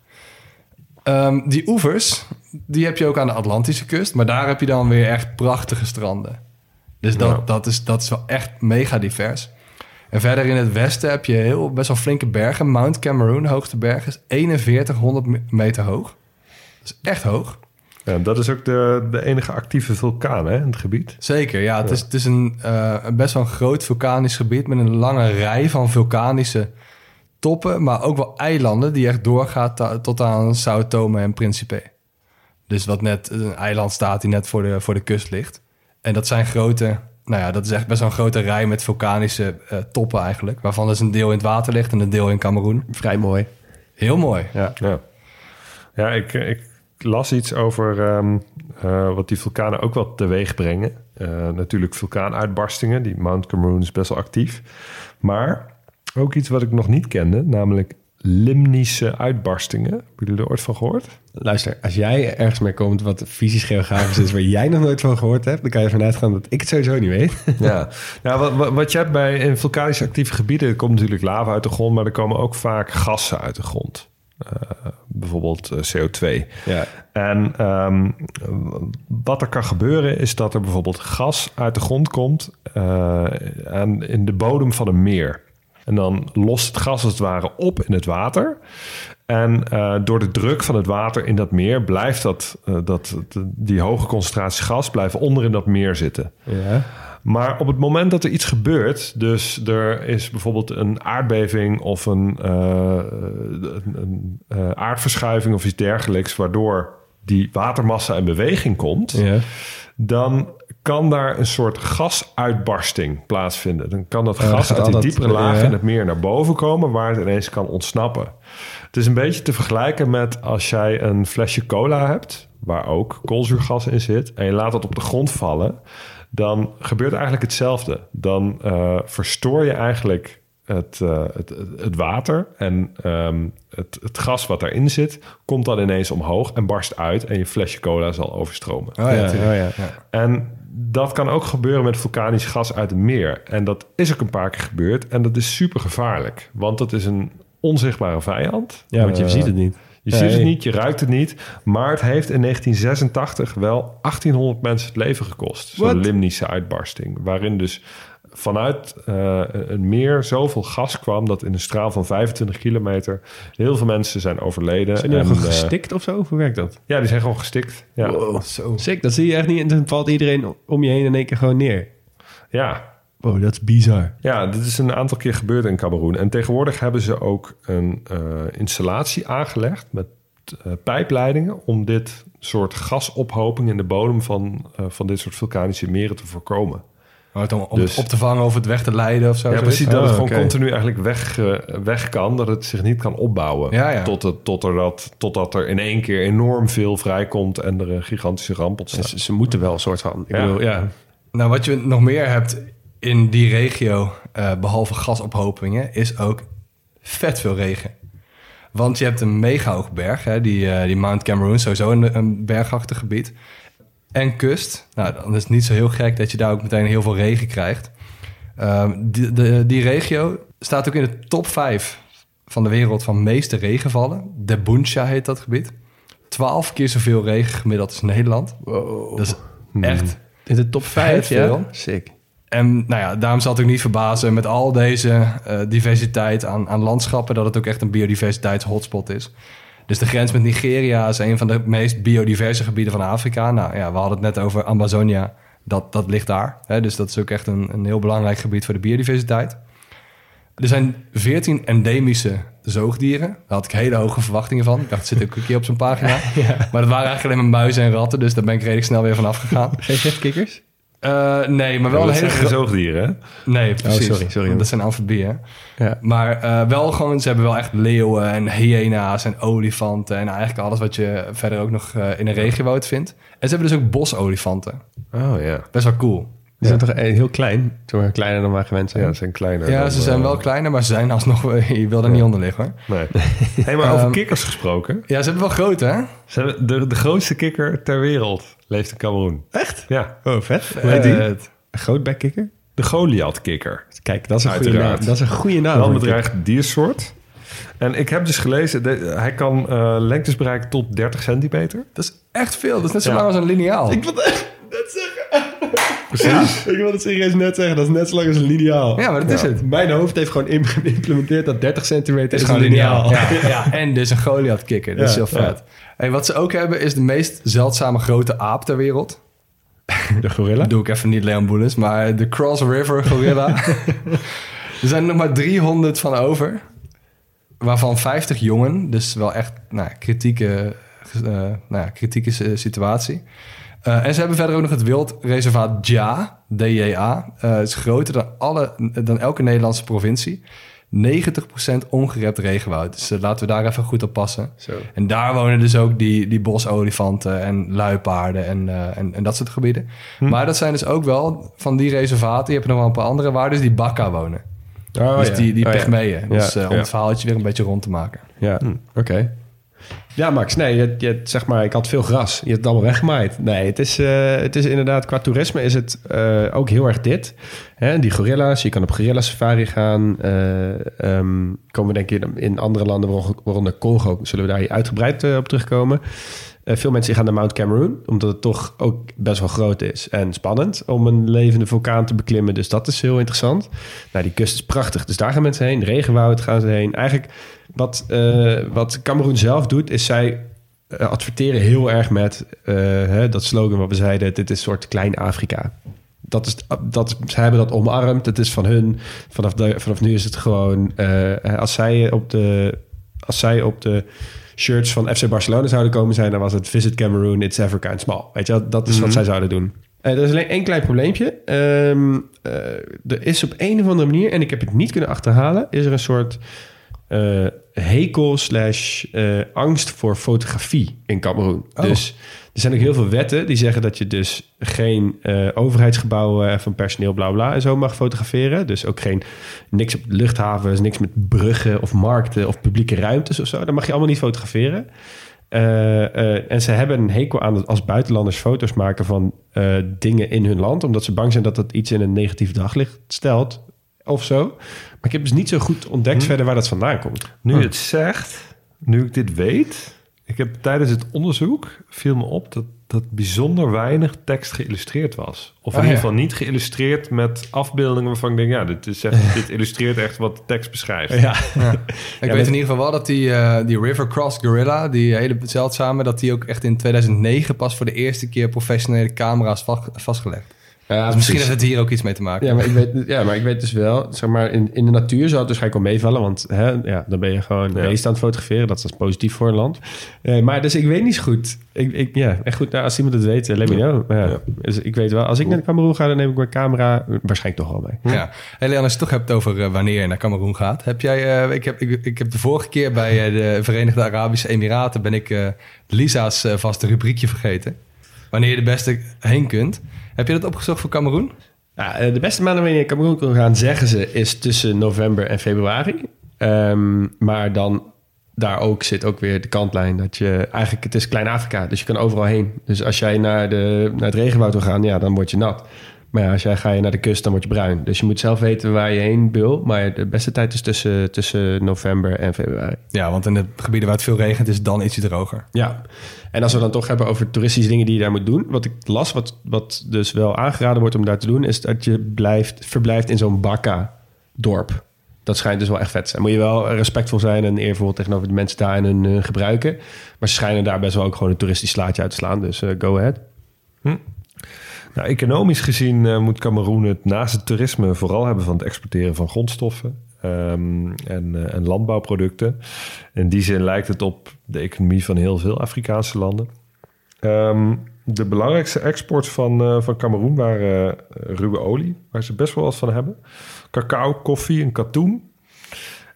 Ehm, die oevers, die heb je ook aan de Atlantische kust. Maar daar heb je dan weer echt prachtige stranden. Dus dat, Ja. dat, is, dat is wel echt mega divers. En verder in het westen heb je heel, best wel flinke bergen. Mount Cameroon, hoogste berg, is 4100 me- meter hoog. Dat is echt hoog. Ja, dat is ook de, de enige actieve vulkaan hè, in het gebied. Zeker, ja. Het is, het is een, eh, een best wel een groot vulkanisch gebied... met een lange rij van vulkanische toppen... maar ook wel eilanden die echt doorgaat tot aan Sao Tome en Principe. Dus wat net een eiland staat die net voor de, voor de kust ligt. En dat zijn grote... Nou ja, dat is echt best wel een grote rij met vulkanische eh, toppen eigenlijk... waarvan dus een deel in het water ligt en een deel in Cameroen. Vrij mooi. Heel mooi. Ja. Ja, ja ik, ik las iets over ehm, eh, wat die vulkanen ook wel teweeg brengen. Eh, natuurlijk vulkaanuitbarstingen. Die Mount Cameroon is best wel actief. Maar ook iets wat ik nog niet kende, namelijk limnische uitbarstingen. Hebben jullie er ooit van gehoord? Luister, als jij ergens mee komt wat fysisch geografisch is... waar jij nog nooit van gehoord hebt... dan kan je ervan uitgaan dat ik het sowieso niet weet. Ja, nou, wat, wat, wat je hebt bij in vulkanisch actieve gebieden, er komt natuurlijk lava uit de grond, maar er komen ook vaak gassen uit de grond. Eh, bijvoorbeeld eh, CO2. Ja. En ehm, wat er kan gebeuren is dat er bijvoorbeeld gas uit de grond komt eh, aan, in de bodem van een meer. En dan lost het gas als het ware op in het water. En eh, door de druk van het water in dat meer blijft dat, dat, die hoge concentratie gas blijven onder in dat meer zitten. Ja. Maar op het moment dat er iets gebeurt, dus er is bijvoorbeeld een aardbeving of een, uh, een, een uh, aardverschuiving of iets dergelijks, waardoor die watermassa in beweging komt, Ja. dan kan daar een soort gasuitbarsting plaatsvinden. Dan kan dat gas uit die dat- diepere lagen ja. in het meer naar boven komen, waar het ineens kan ontsnappen. Het is een beetje te vergelijken met als jij een flesje cola hebt, waar ook koolzuurgas in zit, en je laat dat op de grond vallen, dan gebeurt eigenlijk hetzelfde. Dan eh, verstoor je eigenlijk het, eh, het, het, het water en ehm, het, het gas wat daarin zit, komt dan ineens omhoog en barst uit en je flesje cola zal overstromen. Oh ja, ja, oh ja. En dat kan ook gebeuren met vulkanisch gas uit het meer. En dat is ook een paar keer gebeurd. En dat is super gevaarlijk. Want dat is een onzichtbare vijand. Ja, want je Eh, ziet het niet. Je Nee. ziet het niet, je ruikt het niet. Maar het heeft in 1986 wel 1800 mensen het leven gekost. Zo'n limnische uitbarsting. Waarin dus vanuit eh, een meer zoveel gas kwam... dat in een straal van 25 kilometer heel veel mensen zijn overleden. Zijn die En, gewoon eh, gestikt of zo? Hoe werkt dat? ja, die zijn gewoon gestikt. Ja. Wow, zo. Sick, dat zie je echt niet. En dan valt iedereen om je heen in één keer gewoon neer. ja, Wow, dat is bizar. Ja, dit is een aantal keer gebeurd in Cameroen. En tegenwoordig hebben ze ook een eh, installatie aangelegd met eh, pijpleidingen om dit soort gasophoping in de bodem van, eh, van dit soort vulkanische meren te voorkomen. Oh, het om, om Dus- op te vangen of het weg te leiden of zo. ja, precies dat Oh, het gewoon oké. continu eigenlijk weg, weg kan, dat het zich niet kan opbouwen. Ja, ja. Tot het, tot er dat, totdat er in één keer enorm veel vrijkomt en er een gigantische ramp ontstaat. Ze, ze moeten wel een soort van. Ik Ja. bedoel, ja. Nou, wat je nog meer hebt in die regio, eh, behalve gasophopingen, is ook vet veel regen. Want je hebt een mega hoge berg, hè, die, eh, die Mount Cameroon, sowieso een, een bergachtig gebied. En kust. Nou, dan is het niet zo heel gek dat je daar ook meteen heel veel regen krijgt. Ehm, die, de, die regio staat ook in de top 5 van de wereld van meeste regenvallen. De Buncha heet dat gebied. 12 keer zoveel regen gemiddeld als Nederland. Dat is echt In de top 5, Vet ja? veel. Sick. En nou ja, daarom zal het ook niet verbazen met al deze eh, diversiteit aan, aan landschappen, dat het ook echt een biodiversiteitshotspot is. Dus de grens met Nigeria is een van de meest biodiverse gebieden van Afrika. Nou ja, we hadden het net over Amazonia. Dat, dat ligt daar. Hè? Dus dat is ook echt een, een heel belangrijk gebied voor de biodiversiteit. Er zijn 14 endemische zoogdieren. Daar had ik hele hoge verwachtingen van. Ik dacht, zit ook een keer op zo'n pagina. Maar dat waren eigenlijk alleen maar muizen en ratten. Dus daar ben ik redelijk snel weer van afgegaan. Geen gifkikkers? Eh, nee, maar wel Ja, een dat hele zoogdieren, hè? Nee, precies. sorry, sorry. Dat zijn amfibieën. Ja. Maar eh, wel gewoon, ze hebben wel echt leeuwen en hyena's en olifanten... en eigenlijk alles wat je verder ook nog eh, in een regiowoud vindt. En ze hebben dus ook bosolifanten. Oh ja. Best wel cool. Die zijn toch eh, heel klein? Zeg maar kleiner dan wij gewend zijn. Ja, ze zijn kleiner. Ja, dan, ze zijn eh, wel kleiner, maar ze zijn alsnog... Je wil er niet onder liggen, hoor. Nee. Hey, maar over Ehm, kikkers gesproken. Ja, ze hebben wel groot, hè? Ze hebben de, de grootste kikker ter wereld leeft in Cameroen. Echt? Ja, Oh, vet. Hoe heet die? Eh, Een grootbekkikker? de Goliath-kikker. Kijk, dat is een goede naam. Dat is een goede naam. Wel een voor een bedreigd diersoort. En ik heb dus gelezen, de- hij kan eh, lengtes bereiken tot 30 centimeter. dat is echt veel. Dat is net zo Ja. lang als een lineaal. Ik wilde net zeggen. Precies. Ik wilde het serieus net zeggen. Dat is net zo lang als een lineaal. Ja, maar dat is het. Mijn hoofd heeft gewoon geïmplementeerd dat 30 centimeter is, is een gewoon lineaal. lineaal. Ja, ja. En dus een Goliath kikker. Dat is heel vet. Hey, wat ze ook hebben is de meest zeldzame grote aap ter wereld. De gorilla? Dat doe ik even niet Leon Boelens, maar de Cross River gorilla. er zijn er nog maar 300 van over. Waarvan 50 jongen. Dus wel echt nou, kritieke, eh, nou kritieke si- situatie. Eh, en ze hebben verder ook nog het wildreservaat Ja, DJA. Eh het is groter dan, alle, dan elke Nederlandse provincie. 90% ongerept regenwoud. Dus eh, laten we daar even goed op passen. Zo. En daar wonen dus ook die, die bosolifanten en luipaarden en, en, en dat soort gebieden. Maar dat zijn dus ook wel van die reservaten. Je hebt nog wel een paar andere waar dus die bakka wonen. Oh, dus ja. die, die Oh, ja. Dus om het verhaaltje weer een beetje rond te maken. Ja, oké. Ja, Max, nee, je, je, zeg maar, ik had veel gras. Je hebt het allemaal weggemaaid. Nee, het is, eh, het is inderdaad, qua toerisme is het eh, ook heel erg dit. Hè, die gorilla's, je kan op gorilla safari gaan. Ehm, komen we denk ik in, andere landen, waaronder- Congo, zullen we daar uitgebreid op terugkomen. Eh, veel mensen gaan naar Mount Cameroon, omdat het toch ook best wel groot is en spannend om een levende vulkaan te beklimmen. Dus dat is heel interessant. Nou, die kust is prachtig, dus daar gaan mensen heen. Regenwoud gaan ze heen. Eigenlijk wat, eh, wat Cameroen zelf doet, is zij eh, adverteren heel erg met hè, dat slogan wat we zeiden: dit is een soort klein Afrika. dat is, dat ze hebben dat omarmd. Het is van hun. Vanaf, vanaf nu is het gewoon... als, zij op de, als zij op de shirts van FC Barcelona zouden komen zijn... dan was het Visit Cameroon, it's Africa and small. Weet je, wel? dat is wat zij zouden doen. Eh, er is alleen één klein probleempje. Ehm, eh, er is op een of andere manier... en ik heb het niet kunnen achterhalen... is er een soort eh, hekel slash eh, angst voor fotografie in Cameroen. Dus er zijn ook heel veel wetten die zeggen dat je dus geen eh, overheidsgebouwen van personeel bla bla en zo mag fotograferen. Dus ook geen niks op luchthavens, niks met bruggen of markten of publieke ruimtes of zo. Dat mag je allemaal niet fotograferen. En ze hebben een hekel aan het als buitenlanders foto's maken van dingen in hun land, omdat ze bang zijn dat dat iets in een negatief daglicht stelt of zo. Maar ik heb dus niet zo goed ontdekt verder waar dat vandaan komt. Nu je het zegt, nu ik dit weet... Ik heb tijdens het onderzoek viel me op dat, dat bijzonder weinig tekst geïllustreerd was. Of in Ah, ieder ja. geval niet geïllustreerd met afbeeldingen waarvan ik denk... ja, dit, is echt, dit illustreert echt wat de tekst beschrijft. Ja, Ik weet in ieder geval wel dat die, eh, die River Cross Gorilla, die hele zeldzame, dat die ook echt in 2009 pas voor de eerste keer professionele camera's vast- vastgelegd. Ja Dus misschien heeft het hier ook iets mee te maken. Ja, maar ik weet, ja, maar ik weet dus wel, zeg maar, in, in de natuur zou het waarschijnlijk wel meevallen, want hè, ja, dan ben je gewoon Ja. beest aan het fotograferen. Dat is positief voor een land. Eh, maar dus ik weet niet zo goed. Ik, ik, ja, echt goed. Nou, als iemand het weet, eh, let me know. Ja, Dus ik weet wel, als ik naar Cameroen ga, dan neem ik mijn camera waarschijnlijk toch wel mee. Ja. Hey Leon, als je het toch hebt over eh, wanneer je naar Cameroen gaat. Heb jij, eh, ik, heb, ik, ik heb de vorige keer bij de Verenigde Arabische Emiraten... ben ik Lisa's vaste rubriekje vergeten. Wanneer je de beste heen kunt. Heb je dat opgezocht voor Cameroen? Ja, eh, de beste maanden waarin je Cameroen kan gaan, zeggen ze, is tussen november en februari. Ehm, maar dan daar ook zit ook weer de kantlijn dat je eigenlijk het is Klein-Afrika, dus je kan overal heen. Dus als jij naar, de, naar het regenwoud wil gaan, ja, dan word je nat. Maar ja, als jij ga je naar de kust, dan word je bruin. Dus je moet zelf weten waar je heen wil. Maar de beste tijd is tussen, tussen november en februari. Ja, want in de gebieden waar het veel regent is het dan ietsje droger. Ja, en als we dan toch hebben over toeristische dingen die je daar moet doen. Wat ik las, wat, wat dus wel aangeraden wordt om daar te doen, is dat je blijft, verblijft in zo'n Bakka-dorp. Dat schijnt dus wel echt vet te zijn. Moet je wel respectvol zijn en eervol tegenover de mensen daar en hun eh, gebruiken. Maar ze schijnen daar best wel ook gewoon een toeristisch slaatje uit te slaan. Dus eh, go ahead. Nou, economisch gezien eh, moet Cameroen het naast het toerisme vooral hebben van het exporteren van grondstoffen ehm, en, eh, en landbouwproducten. In die zin lijkt het op de economie van heel veel Afrikaanse landen. Ehm, de belangrijkste exports van, eh, van Cameroen waren ruwe olie, waar ze best wel wat van hebben. Cacao, koffie en katoen.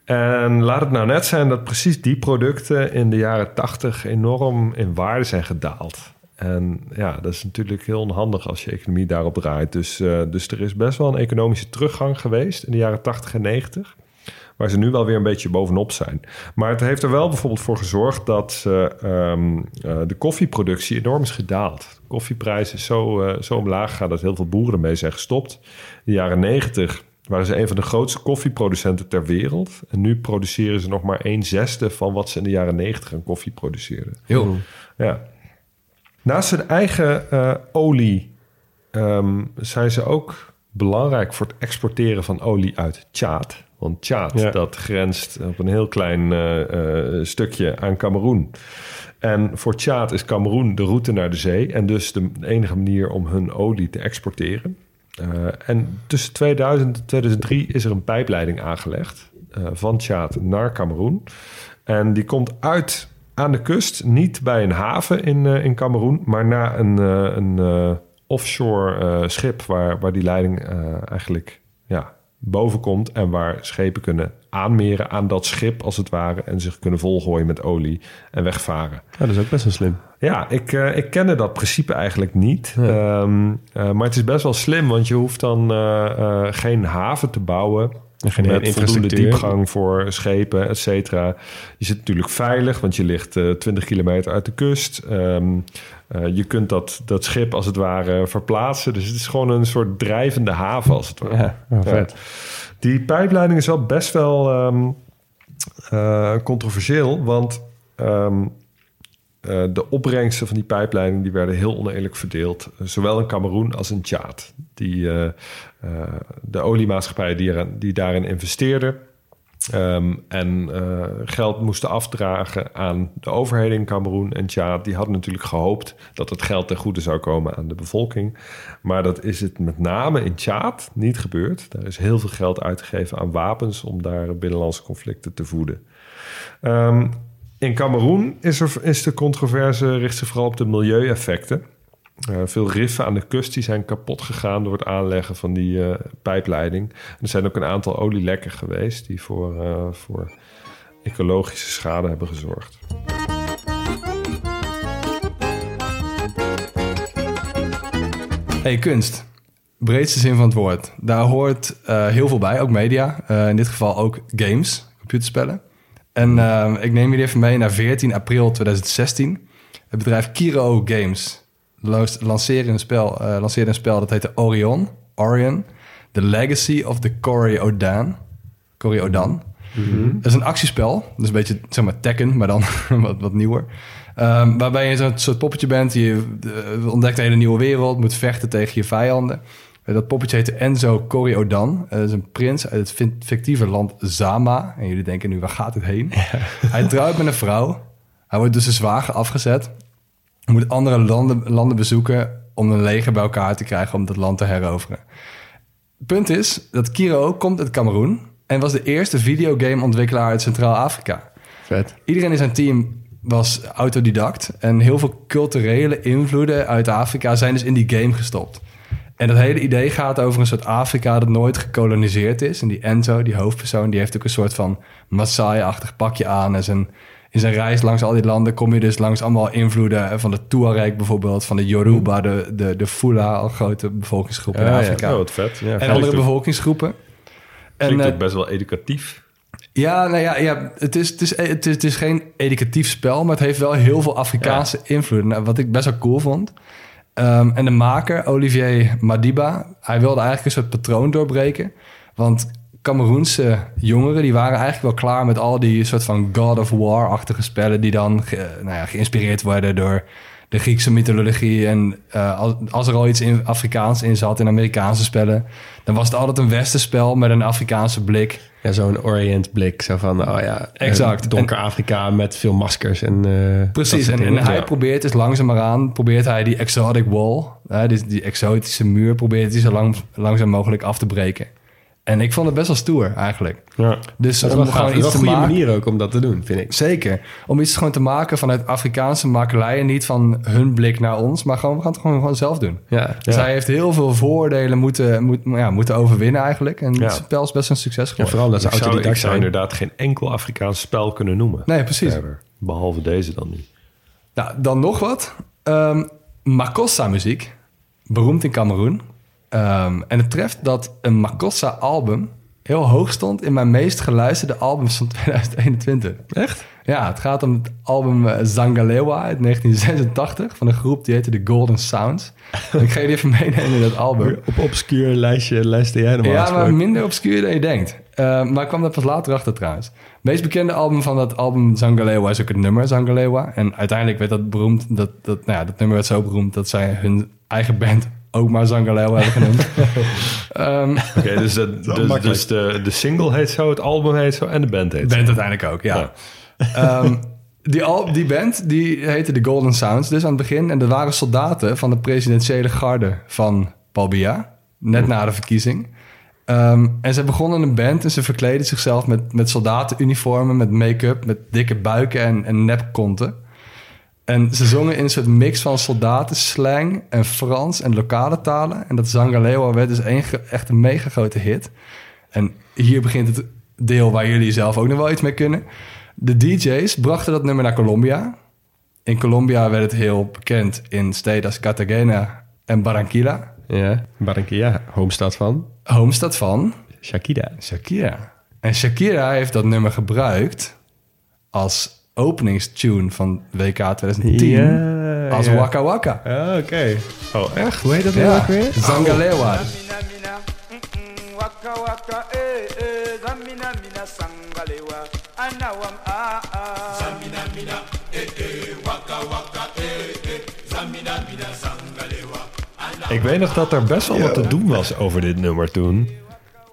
En laat het nou net zijn dat precies die producten in de jaren 80 enorm in waarde zijn gedaald. En ja, dat is natuurlijk heel onhandig als je economie daarop draait. Dus, eh, dus er is best wel een economische teruggang geweest in de jaren 80 en 90. Waar ze nu wel weer een beetje bovenop zijn. Maar het heeft er wel bijvoorbeeld voor gezorgd dat eh, de koffieproductie enorm is gedaald. De koffieprijs is zo, zo omlaag gegaan dat heel veel boeren ermee zijn gestopt. In de jaren 90 waren ze een van de grootste koffieproducenten ter wereld. En nu produceren ze nog maar een zesde van wat ze in de jaren 90 aan koffie produceerden. Heel. Ja. Naast hun eigen eh, olie ehm, zijn ze ook belangrijk voor het exporteren van olie uit Tjaad. Want Tjaad, Ja. dat grenst op een heel klein eh, eh, stukje aan Cameroen. En voor Tjaad is Cameroen de route naar de zee... en dus de enige manier om hun olie te exporteren. En tussen 2000 en 2003 is er een pijpleiding aangelegd... van Tjaad naar Cameroen. En die komt uit aan de kust, niet bij een haven in, eh, in Cameroen... maar naar een, eh, een eh, offshore schip waar, waar die leiding eigenlijk ja, boven komt... en waar schepen kunnen aanmeren aan dat schip als het ware... en zich kunnen volgooien met olie en wegvaren. Ja, dat is ook best wel slim. Ja, ik, ik kende dat principe eigenlijk niet. Ehm, eh, maar het is best wel slim, want je hoeft dan geen haven te bouwen. En geen met voldoende diepgang voor schepen, et cetera. Je zit natuurlijk veilig, want je ligt eh 20 kilometer uit de kust. Ehm, eh, je kunt dat, dat schip als het ware verplaatsen. Dus het is gewoon een soort drijvende haven als het ware. Ja, oh, vet. Die pijpleiding is wel best wel ehm, eh, controversieel, want ehm, eh, de opbrengsten van die pijpleiding die werden heel oneerlijk verdeeld, zowel in Cameroen als in Tjaad. Die, eh, eh, de oliemaatschappijen die, eraan- die daarin investeerden, Ehm, en geld moesten afdragen aan de overheden in Cameroen en Tjaad. Die hadden natuurlijk gehoopt dat het geld ten goede zou komen aan de bevolking. Maar dat is het met name in Tjaad niet gebeurd. Daar is heel veel geld uitgegeven aan wapens om daar binnenlandse conflicten te voeden. Ehm, in Cameroen is, er, is de controverse richt zich vooral op de milieueffecten. Uh, veel riffen aan de kust die zijn kapot gegaan door het aanleggen van die uh, pijpleiding. Er zijn ook een aantal olielekken geweest die voor, uh, voor ecologische schade hebben gezorgd. Hey, kunst. Breedste zin van het woord. Daar hoort heel veel bij, ook media. in dit geval ook games, computerspellen. En ik neem jullie even mee naar 14 april 2016. Het bedrijf Kiro Games lanceerde een spel, uh, lanceerde een spel dat heette Orion. Orion. The Legacy of the Cory Odan. Cory Odan. Mhm. Dat is een actiespel. Dus een beetje, zeg maar, Tekken, maar dan wat, wat nieuwer. Um, waarbij je zo'n soort poppetje bent. Je uh, ontdekt een hele nieuwe wereld. Moet vechten tegen je vijanden. Uh, dat poppetje heet Enzo Cory Odan. dat is een prins uit het fictieve land Zama. En jullie denken nu, waar gaat het heen? Hij trouwt met een vrouw. Hij wordt dus zijn zwager afgezet. Je moet andere landen, landen bezoeken om een leger bij elkaar te krijgen om dat land te heroveren. Punt is dat Kiro komt uit Cameroen en was de eerste videogameontwikkelaar uit Centraal-Afrika. Vet. Iedereen in zijn team was autodidact en heel veel culturele invloeden uit Afrika zijn dus in die game gestopt. En dat hele idee gaat over een soort Afrika dat nooit gekoloniseerd is. En die Enzo, die hoofdpersoon, die heeft ook een soort van Maasai-achtig pakje aan en zijn in zijn reis langs al die landen kom je dus langs allemaal invloeden van de Tuareg bijvoorbeeld, van de Yoruba, de, de, de Fula, al grote bevolkingsgroepen in Ja, Afrika. ja. Oh, wat vet. Ja, en andere bevolkingsgroepen. En, Klinkt eh, ook best wel educatief. ja, nou ja, ja het, is, het, is, het, is, het is geen educatief spel, maar het heeft wel heel veel Afrikaanse invloeden. Nou, wat ik best wel cool vond. Ehm, en de maker, Olivier Madiba, hij wilde eigenlijk een soort patroon doorbreken. Want Cameroense jongeren, die waren eigenlijk wel klaar met al die soort van God of War-achtige spellen... die dan nou ja, geïnspireerd worden door de Griekse mythologie. En eh, als, als er al iets in Afrikaans in zat in Amerikaanse spellen... dan was het altijd een westenspel met een Afrikaanse blik... Ja, zo'n Orient blik. Zo van, oh ja, Exact. donker Afrika met veel maskers en... dat Precies, en, hij Ja. probeert dus langzamerhaan, probeert hij die exotic wall, hè, die, die exotische muur, probeert hij zo lang, langzaam mogelijk af te breken. En ik vond het best wel stoer eigenlijk. Ja. Dus Dat is om gaaf. gewoon Dat is iets te een goede maken. manier ook om dat te doen, vind ik. Zeker. Om iets gewoon te maken vanuit Afrikaanse makelaien. Niet van hun blik naar ons, maar gewoon, we gaan het gewoon, gewoon zelf doen. Ja, Dus hij heeft heel veel voordelen moeten, moet, ja, moeten overwinnen eigenlijk. En Ja. het spel is best een succes ja geworden. vooral omdat ze zou, autodidact zou zijn. inderdaad geen enkel Afrikaans spel kunnen noemen. Nee, precies. Verder. Behalve deze dan niet. Nou, dan nog wat. Ehm Makossa-muziek. Beroemd in Cameroen. Ehm, en het treft dat een Makossa-album heel hoog stond in mijn meest geluisterde albums van 2021. Echt? Ja, het gaat om het album eh, Zangalewa uit 1986 van een groep die heette The Golden Sounds. En ik ga je even meenemen in dat album. Op obscuur lijstje luister jij normaal Ja, maar minder obscuur dan je denkt. Eh, maar ik kwam daar pas later achter trouwens. Het meest bekende album van dat album Zangalewa is ook het nummer Zangalewa. En uiteindelijk werd dat beroemd. Dat, dat, nou ja, dat nummer werd zo beroemd dat zij hun eigen band ook maar Zangalewa hebben genoemd. Ehm, Oké, dus, de, dus, dus de, de single heet zo, het album heet zo en de band heet band zo. uiteindelijk ook, ja. Ehm, die, al, die band die heette de Golden Sounds dus aan het begin. En er waren soldaten van de presidentiële garde van Paul Biya. Net na de verkiezing. Ehm, en ze begonnen een band en ze verkleden zichzelf met, met soldatenuniformen, met make-up, met dikke buiken en, en nepkonten. En ze zongen in een soort mix van soldaten, slang en Frans en lokale talen. En dat Zangalewa werd dus één ge- echt een mega grote hit. En hier begint het deel waar jullie zelf ook nog wel iets mee kunnen. De DJ's brachten dat nummer naar Colombia. In Colombia werd het heel bekend in steden als Cartagena en Barranquilla. Ja, Barranquilla, homestad van Homestad van Shakira. Shakira. En Shakira heeft dat nummer gebruikt als openingstune van WK 2010 Ja, als. Waka Waka. Ah, oké. Oh, echt? Hoe heet dat Ja, nou ook weer? Zangalewa. Mina mina, waka waka, zamina mina sangalewa, anawam. Zamina mina, Ik weet nog dat er best wel wat te doen was over dit nummer toen.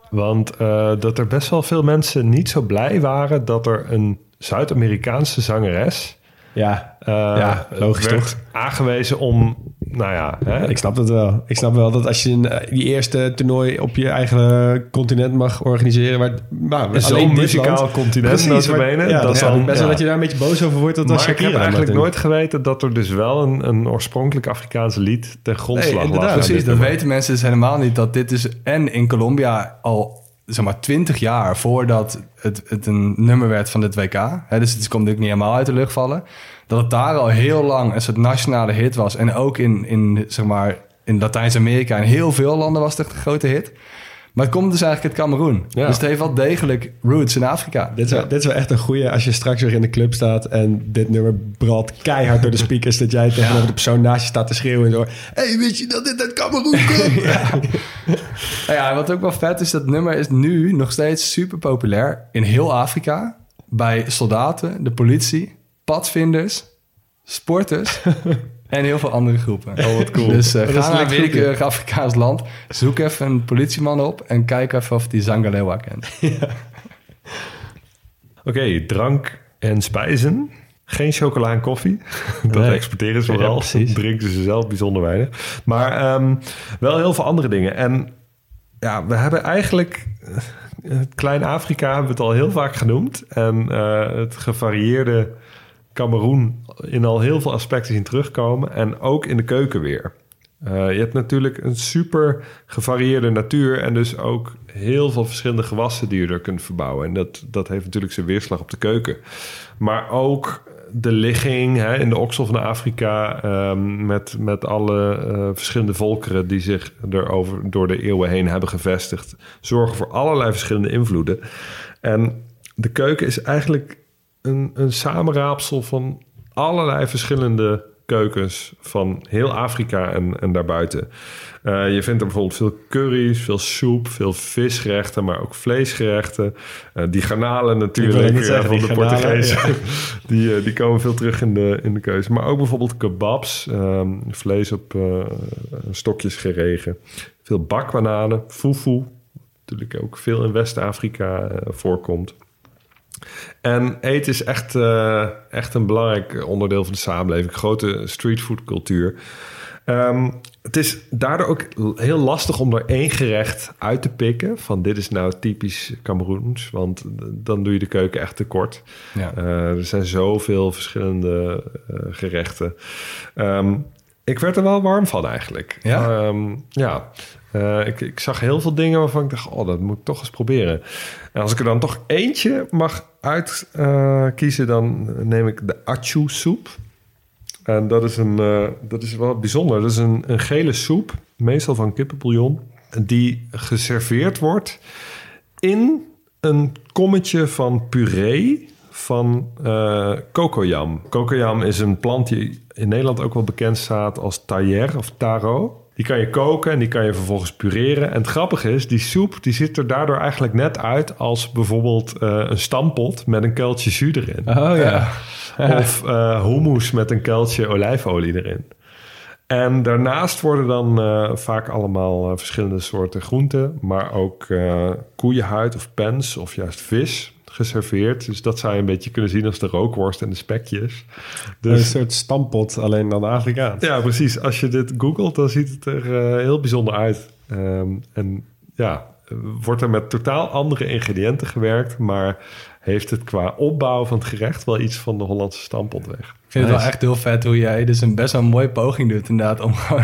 want eh, dat er best wel veel mensen niet zo blij waren dat er een Zuid-Amerikaanse zangeres Ja, eh, Ja, logisch werd toch? aangewezen om, nou ja, hè, ik snap dat wel. Ik snap wel dat als je een, eh, die eerste toernooi op je eigen continent mag organiseren... Waar, nou, zo'n muzikaal land- continent Precies, waar- bene, Ja, dat is dan- best wel ja. dat je daar een beetje boos over wordt. Dat maar ik heb eigenlijk nooit geweten dat er dus wel een, een oorspronkelijk Afrikaans lied ten grondslag lag. inderdaad, aan precies. Dat weten mensen dus helemaal niet. Dat dit dus en in Colombia al zeg maar 20 jaar voordat het, het een nummer werd van dit WK. Hè, dus het komt natuurlijk niet helemaal uit de lucht vallen. Dat het daar al heel lang een soort nationale hit was. En ook in, in, zeg maar, in Latijns-Amerika en heel veel landen was het een grote hit. Maar het komt dus eigenlijk uit Cameroen. Ja. Dus het heeft wel degelijk roots in Afrika. Dit is, wel, dit is wel echt een goeie als je straks weer in de club staat en dit nummer bralt keihard door de speakers. dat jij tegenover de persoon naast je staat te schreeuwen. En zo, hey, weet je dat dit uit Cameroen komt? Nou ja, wat ook wel vet is, dat nummer is nu nog steeds super populair in heel Afrika. Bij soldaten, de politie, padvinders, sporters en heel veel andere groepen. Oh, wat cool. Dus is ga naar een willekeurig Afrikaans land, zoek even een politieman op en kijk even of die Zangalewa kent. Oké, drank en spijzen. Geen chocola en koffie. Dat Nee. exporteren ze Ja, vooral. precies. Drinken ze zelf bijzonder weinig. Maar ehm, wel heel veel andere dingen. En ja, we hebben eigenlijk... eh, Het klein Afrika hebben we het al heel vaak genoemd. En eh, het gevarieerde Cameroen in al heel veel aspecten zien terugkomen. En ook in de keuken weer. Eh, je hebt natuurlijk een super gevarieerde natuur en dus ook heel veel verschillende gewassen die je er kunt verbouwen. En dat, dat heeft natuurlijk zijn weerslag op de keuken. Maar ook de ligging hè, in de oksel van Afrika ehm, met, met alle eh, verschillende volkeren die zich er over, door de eeuwen heen hebben gevestigd, zorgen voor allerlei verschillende invloeden. En de keuken is eigenlijk een, een samenraapsel van allerlei verschillende keukens van heel Afrika en, en daarbuiten. Eh, je vindt er bijvoorbeeld veel curry's, veel soep, veel visgerechten, maar ook vleesgerechten. Eh, die garnalen natuurlijk eh, zeggen, van die de garnalen, Portugezen. die, die komen veel terug in de, in de keuze. Maar ook bijvoorbeeld kebabs, ehm, vlees op stokjes geregen. Veel bakbananen, fufu, natuurlijk ook veel in West-Afrika voorkomt. En eten is echt, eh, echt een belangrijk onderdeel van de samenleving. Grote streetfoodcultuur. Ehm het is daardoor ook heel lastig om er één gerecht uit te pikken. Van dit is nou typisch Cameroens. Want dan doe je de keuken echt tekort. Ja. Eh, er zijn zoveel verschillende eh, gerechten. Ehm, ik werd er wel warm van eigenlijk. Ja? Ehm, ja. Eh, ik, ik zag heel veel dingen waarvan ik dacht... oh, dat moet ik toch eens proberen. En als ik er dan toch eentje mag uitkiezen... dan neem ik de achu soep. En dat is, een, eh, dat is wel bijzonder. Dat is een, een gele soep, meestal van kippenbouillon... die geserveerd wordt in een kommetje van puree van eh cocoyam. Cocoyam is een plant die in Nederland ook wel bekend staat als tailler of taro. Die kan je koken en die kan je vervolgens pureren. En het grappige is, die soep die ziet er daardoor eigenlijk net uit... als bijvoorbeeld eh, een stampot met een kuiltje jus erin. Oh ja. Of eh hummus met een kuiltje olijfolie erin. En daarnaast worden dan eh, vaak allemaal eh, verschillende soorten groenten, maar ook eh koeienhuid of pens of juist vis geserveerd. Dus dat zou je een beetje kunnen zien als de rookworst en de spekjes. Een Dus soort stampot, alleen dan Afrikaans. ja, precies. Als je dit googelt, dan ziet het er eh, heel bijzonder uit. Ehm, en ja, wordt er met totaal andere ingrediënten gewerkt, maar heeft het qua opbouw van het gerecht wel iets van de Hollandse stampot weg. Ik vind het wel echt heel vet hoe jij dus een best wel een mooie poging doet inderdaad... om gewoon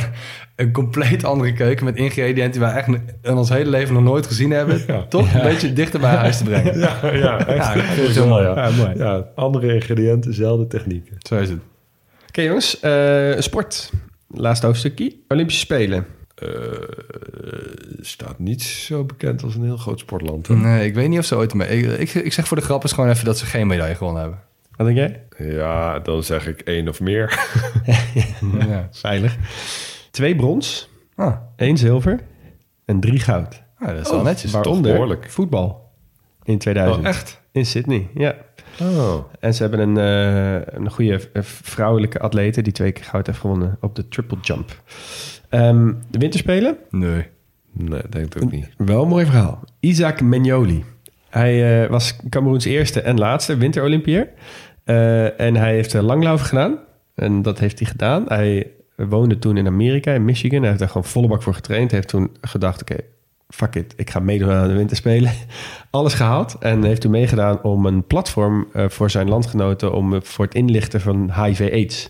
een compleet andere keuken met ingrediënten... die wij echt in ons hele leven nog nooit gezien hebben... Ja. toch een beetje dichter bij huis te brengen. Ja, ja, echt. Ja, ik vind het heel mooi. Ja. Ja, mooi. Ja, andere ingrediënten, dezelfde technieken. Zo is het. Oké jongens, eh, sport. Laatste hoofdstukje. Olympische Spelen. Eh, staat niet zo bekend als een heel groot sportland. hè? Nee, ik weet niet of ze ooit mee... Ik, ik, ik zeg voor de grap is gewoon even dat ze geen medaille gewonnen hebben. Wat denk jij? Ja, dan zeg ik één of meer. Ja. Veilig. Twee brons, Ah, één zilver en drie goud. ah, dat is wel netjes. Waaronder behoorlijk. voetbal in 2000. Oh, echt? In Sydney, ja. Oh. En ze hebben een, eh, een goede eh, vrouwelijke atlete... die twee keer goud heeft gewonnen op de triple jump. Ehm, de winterspelen? Nee. Nee, denk ik ook niet. Wel een mooi verhaal. Isaac Menjoli. Hij eh, was Cameroens eerste en laatste winterolympier. Eh, en hij heeft langlaufen gedaan. En dat heeft hij gedaan. Hij woonde toen in Amerika, in Michigan. Hij heeft daar gewoon volle bak voor getraind. Hij heeft toen gedacht, oké, fuck it. Ik ga meedoen aan de winterspelen. Alles gehaald. En heeft toen meegedaan om een platform eh, voor zijn landgenoten... om voor het inlichten van HIV-AIDS...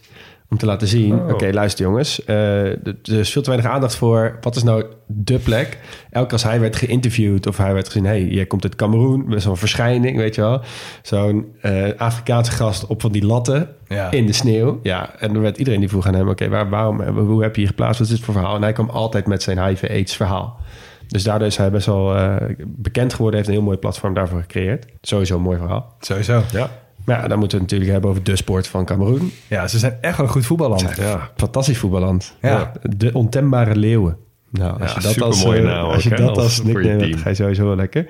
Om te laten zien, Oh. oké, luister jongens. eh, er is veel te weinig aandacht voor. Wat is nou de plek? Elke als hij werd geïnterviewd of hij werd gezien... hey, jij komt uit Cameroen, met zo'n verschijning, weet je wel. Zo'n eh, Afrikaanse gast op van die latten Ja. in de sneeuw. Ja, en dan werd iedereen die vroeg aan hem... oké, waar, waarom, hoe heb je je geplaatst? Wat is dit voor verhaal? En hij kwam altijd met zijn HIV-AIDS verhaal. Dus daardoor is hij best wel eh, bekend geworden. Heeft een heel mooi platform daarvoor gecreëerd. Sowieso een mooi verhaal. Sowieso. Ja. Maar ja, dan moeten we het natuurlijk hebben over de sport van Cameroen. Ja, ze zijn echt wel een goed voetballand. Ja, fantastisch voetballand. Ja. De ontembare leeuwen. Nou, als Ja, je dat als, naam als, je ook, dat als- als nickname hebt, ga je sowieso wel lekker.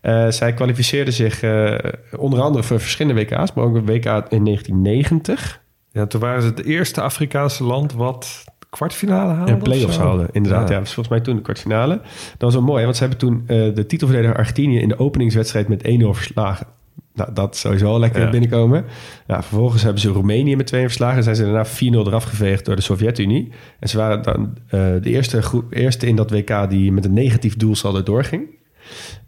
Eh, zij kwalificeerde zich eh, onder andere voor verschillende WK's, maar ook een WK in 1990. Ja, toen waren ze het eerste Afrikaanse land wat kwartfinale haalde. En play-offs hadden, inderdaad. Ja. Ja. dat was volgens mij toen de kwartfinale. Dat was wel mooi, want ze hebben toen eh, de titelverdediger Argentinië in de openingswedstrijd met 1-0 verslagen. Nou, dat sowieso wel lekker Ja. binnenkomen. Vervolgens hebben ze Roemenië met 2 verslagen. En zijn ze daarna 4-0 eraf geveegd door de Sovjet-Unie. En ze waren dan eh, de eerste, groep, eerste in dat WK die met een negatief doelsaldo doorging.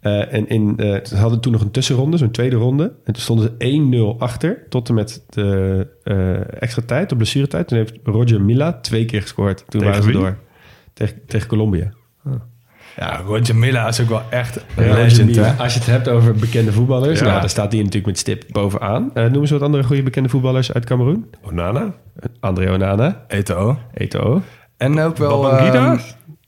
Eh, en in, eh, ze hadden toen nog een tussenronde, zo'n tweede ronde. En toen stonden ze 1-0 achter tot en met de extra tijd, de blessuretijd. Toen heeft Roger Milla twee keer gescoord. Toen Tegen waren ze wie? door. Tegen, tegen Colombia. Ja, Roger Milla is ook wel echt een Ja, legend, hè? Als je het hebt over bekende voetballers, Ja. nou, daar staat hij natuurlijk met stip bovenaan. Eh, noemen ze wat andere goede bekende voetballers uit Cameroen? Onana? André Onana, Eto'o. Eto'o. En ook wel... Babangida? ehm,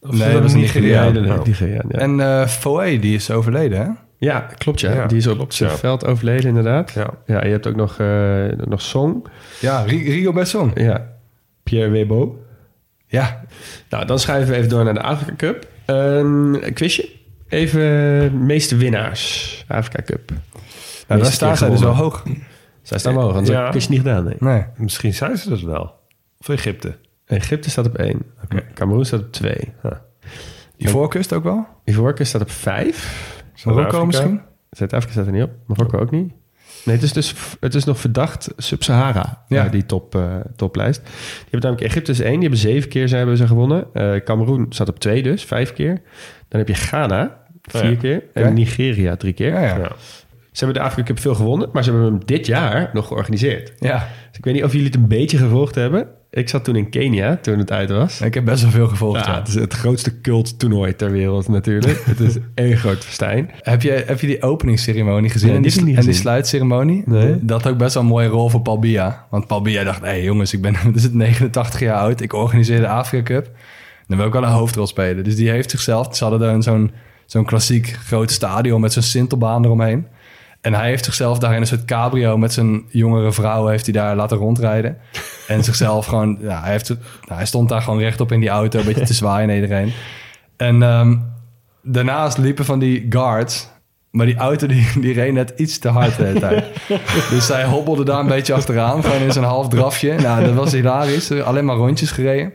Of nee, is dat was een Nigeriaan? Nigeriaan. Ja, Oh. Nigeriaan, ja. En eh Foe, die is overleden, hè? ja, klopt ja. Ja, die is op klopt, zijn ja. veld overleden inderdaad. Ja. Ja, je hebt ook nog, eh, nog Song. Ja, Ri- Rigo Besson. Ja, Pierre Webo. Ja, Nou, dan schuiven we even door naar de Afrika Cup. Een quizje. Even meeste winnaars. Afrika Cup. nou, daar staan zij dus wel hoog. Zij staan wel hoog, anders Ja. heb ik niet gedaan. Nee. Nee. Misschien zijn ze dat wel. Of Egypte. Egypte staat op één. Cameroen staat op twee. Ivoorkust ook wel? Ivoorkust staat op vijf. Marokko Zuid-Afrika? misschien? Zuid-Afrika staat er niet op. Marokko ook niet. Nee, het is dus het is nog verdacht Sub-Sahara, Ja. eh, die top, eh, toplijst. Die hebben namelijk Egypte is één, die hebben zeven keer ze hebben ze gewonnen. Eh Cameroen staat op twee dus, vijf keer. Dan heb je Ghana, vier Oh ja. keer. En. Nigeria, drie keer. Ja. Ze hebben de Afrika Cup veel gewonnen, maar ze hebben hem dit jaar nog georganiseerd. Ja, Dus ik weet niet of jullie het een beetje gevolgd hebben. Ik zat toen in Kenia, toen het uit was. ik heb best wel veel gevolgd. Ja, ja. het is het grootste cult-toernooi ter wereld natuurlijk. het is één groot festijn. Heb, je, heb je die openingsceremonie gezien? Nee, en, die, en sluitceremonie? Nee. Dat had ook best wel een mooie rol voor Paul Biya. Want Paul Biya dacht, hé hey, jongens, ik ben dus het 89 jaar oud. Ik organiseer de Afrika Cup. Dan wil ik wel een hoofdrol spelen. Dus die heeft zichzelf... Ze hadden dan zo'n zo'n klassiek groot stadion met zo'n sintelbaan eromheen. En hij heeft zichzelf daar in een soort cabrio met zijn jongere vrouw... heeft hij daar laten rondrijden. En zichzelf gewoon... Ja, hij, heeft, nou, hij stond daar gewoon rechtop in die auto... een beetje te zwaaien naar iedereen. En ehm, daarnaast liepen van die guards... Maar die auto die, die reed net iets te hard de hele tijd. dus zij hobbelde daar een beetje achteraan. Gewoon in zo'n half drafje. Nou, dat was hilarisch. Alleen maar rondjes gereden.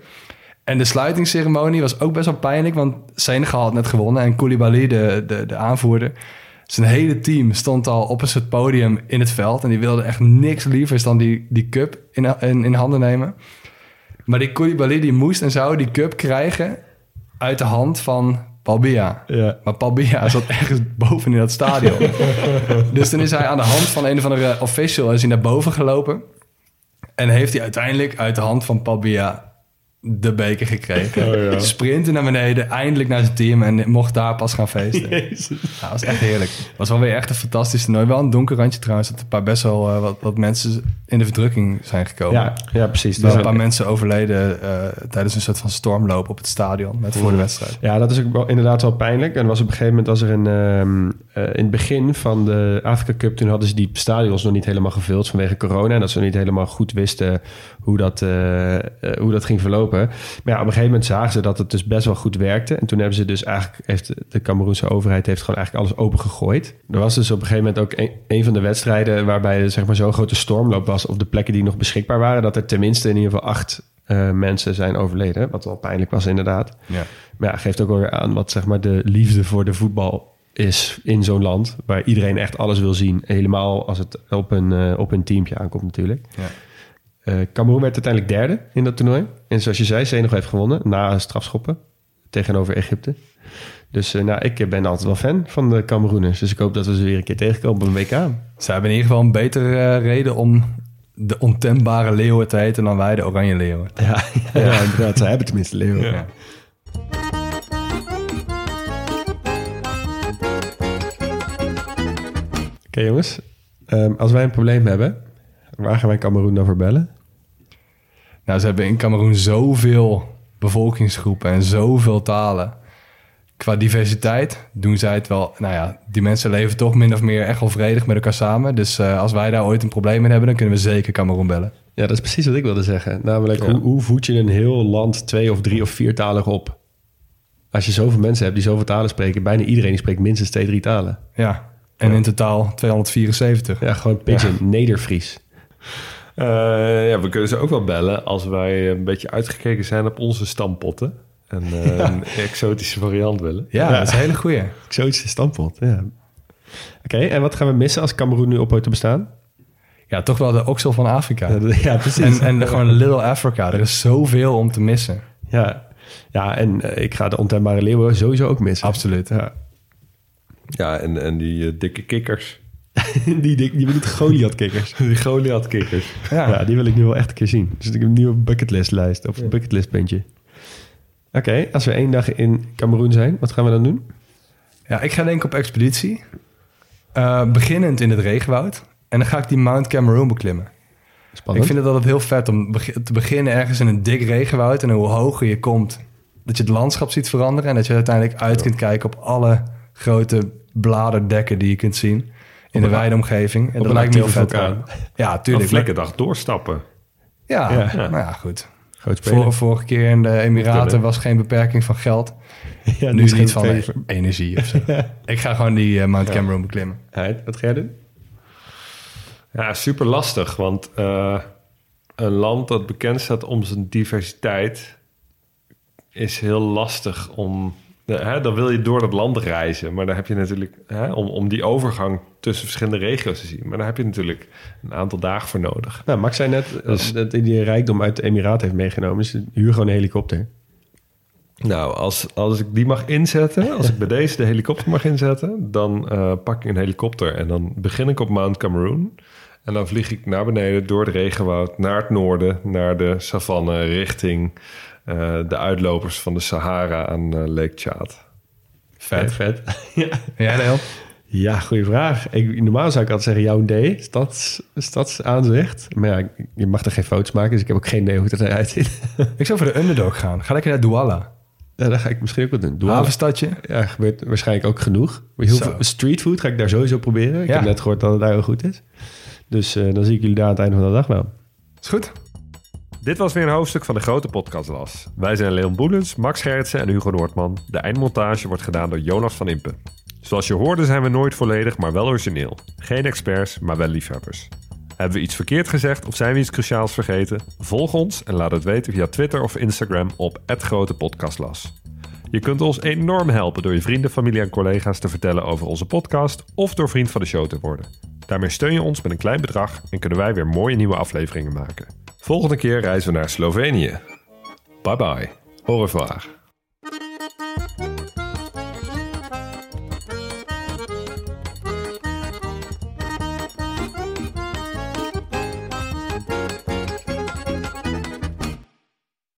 En de sluitingsceremonie was ook best wel pijnlijk. Want Senegal had net gewonnen. En Koulibaly, de, de, de aanvoerder... Zijn hele team stond al op een soort podium in het veld. En die wilde echt niks lievers dan die, die cup in, in, in handen nemen. Maar die Koulibaly die moest en zou die cup krijgen uit de hand van Paul Biya. Ja. Maar Paul Biya zat ergens boven in dat stadion. dus toen is hij aan de hand van een of andere official is hij naar boven gelopen. En heeft hij uiteindelijk uit de hand van Paul Biya de beker gekregen. Sprinten naar beneden, eindelijk naar zijn team en mocht daar pas gaan feesten. Ja, dat was echt heerlijk. was wel weer echt een fantastisch toernooi. Wel een donker randje trouwens, dat een paar best wel eh, wat, wat mensen in de verdrukking zijn gekomen. Ja, ja precies. Er zijn Dus, een paar mensen overleden eh, tijdens een soort van stormloop op het stadion met voor de wedstrijd. Ja, dat is ook wel, inderdaad wel pijnlijk. En was op een gegeven moment, als er een, ehm, eh, in het begin van de Afrika Cup, toen hadden ze die stadions nog niet helemaal gevuld vanwege corona. En dat ze nog niet helemaal goed wisten hoe dat, eh, eh, hoe dat ging verlopen. Maar ja, op een gegeven moment zagen ze dat het dus best wel goed werkte. En toen hebben ze dus eigenlijk, heeft de Cameroense overheid heeft gewoon eigenlijk alles opengegooid. Er was dus op een gegeven moment ook een, een van de wedstrijden waarbij er zeg maar zo'n grote stormloop was op de plekken die nog beschikbaar waren. Dat er tenminste in ieder geval acht mensen zijn overleden. Wat wel pijnlijk was inderdaad. Ja. Maar ja, geeft ook wel weer aan wat zeg maar, de liefde voor de voetbal is in zo'n land. Waar iedereen echt alles wil zien. Helemaal als het op een, eh, op een teampje aankomt natuurlijk. Ja. Eh, Cameroen werd uiteindelijk derde in dat toernooi. En zoals je zei, Senegal heeft gewonnen na strafschoppen tegenover Egypte. Dus eh, nou, ik ben altijd wel fan van de Cameroeners. Dus ik hoop dat we ze weer een keer tegenkomen op een WK. Ze hebben in ieder geval een betere reden om de ontembare leeuwen te heten dan wij de oranje leeuwen. Ja, ja, inderdaad. Ze hebben tenminste leeuwen. Ja. Oké jongens, Ehm, als wij een probleem hebben, waar gaan wij Cameroen dan voor bellen? Nou, ze hebben in Cameroen zoveel bevolkingsgroepen en zoveel talen. Qua diversiteit doen zij het wel. Nou ja, die mensen leven toch min of meer echt wel vredig met elkaar samen. Dus eh, als wij daar ooit een probleem mee hebben, dan kunnen we zeker Cameroen bellen. Ja, dat is precies wat ik wilde zeggen. Namelijk, hoe, hoe voed je een heel land twee of drie of viertalig op? Als je zoveel mensen hebt die zoveel talen spreken, bijna iedereen die spreekt minstens twee, drie talen. Ja, en in totaal 274. Ja, gewoon pidgin, Nederfries. Eh, ja, we kunnen ze ook wel bellen als wij een beetje uitgekeken zijn op onze stampotten. En eh, een exotische variant willen. Ja, dat is een hele goeie. Exotische standpunt, ja. Oké, en wat gaan we missen als Cameroen nu ophoudt te bestaan? Ja, toch wel de oksel van Afrika. Ja, precies. En, en de- gewoon Little Africa. Er is zoveel om te missen. Ja, ja en eh, ik ga de ontembare leeuwen sowieso ook missen. Absoluut. Ja. Ja, en, en die eh, dikke kikkers. die, die, die bedoelt Goliath-kikkers. Die Goliath-kikkers. Ja. Ja. die wil ik nu wel echt een keer zien. Dus ik heb een nieuwe bucketlist-lijst of bucketlist-puntje. Oké, als we één dag in Cameroen zijn, wat gaan we dan doen? Ja, ik ga denk ik op expeditie. Eh, beginnend in het regenwoud. En dan ga ik die Mount Cameroon beklimmen. Spannend. Ik vind het altijd heel vet om te beginnen ergens in een dik regenwoud. En hoe hoger je komt, dat je het landschap ziet veranderen. En dat je uiteindelijk uit kunt kijken op alle grote bladerdekken die je kunt zien. In de een- wijde omgeving. En dat lijkt me heel vet. vulkaan. Ja, Een tuurlijk. vlekkendag doorstappen. Ja, Ja. nou ja, goed. Vor, vorige keer in de Emiraten was geen beperking van geld. ja, nu is niet van energie of zo. Ik ga gewoon die eh, Mount Cameroon beklimmen. Wat ga jij doen? Ja, super lastig. Want eh, een land dat bekend staat om zijn diversiteit... is heel lastig om... Hè, dan wil je door dat land reizen. Maar dan heb je natuurlijk... Hè, om, om die overgang tussen verschillende regio's te zien. Maar daar heb je natuurlijk een aantal dagen voor nodig. Nou, Max zei net Dus- dat hij die rijkdom uit de Emiraten heeft meegenomen. Dus huur gewoon een helikopter. Nou, als, als ik die mag inzetten, als ik bij deze de helikopter mag inzetten, dan eh, pak ik een helikopter en dan begin ik op Mount Cameroon. En dan vlieg ik naar beneden door het regenwoud naar het noorden, naar de savanne, richting eh, de uitlopers van de Sahara aan eh, Lake Chad. Vet, vet. ja. Jij Deel? ja, goede vraag. Ik, normaal zou ik altijd zeggen jouw D, stads, stadsaanzicht. Maar ja, je mag er geen foto's maken, dus ik heb ook geen idee hoe het eruit ziet. Ik zou voor de underdog gaan. Ga lekker naar Douala. ja, dat ga ik misschien ook wel doen. Doe alles. Havenstadje. Ja, gebeurt waarschijnlijk ook genoeg. Heel Zo. veel streetfood ga ik daar sowieso proberen. Ik Ja. heb net gehoord dat het daar heel goed is. Dus eh, dan zie ik jullie daar aan het einde van de dag wel. Is goed? Dit was weer een hoofdstuk van de grote podcastlas. Wij zijn Leon Boelens, Max Gerritsen en Hugo Noordman. De eindmontage wordt gedaan door Jonas van Impen. Zoals je hoorde zijn we nooit volledig, maar wel origineel. Geen experts, maar wel liefhebbers. Hebben we iets verkeerd gezegd of zijn we iets cruciaals vergeten? Volg ons en laat het weten via Twitter of Instagram op @grotepodcastlas. Je kunt ons enorm helpen door je vrienden, familie en collega's te vertellen over onze podcast of door vriend van de show te worden. Daarmee steun je ons met een klein bedrag en kunnen wij weer mooie nieuwe afleveringen maken. Volgende keer reizen we naar Slovenië. Bye bye. Au revoir.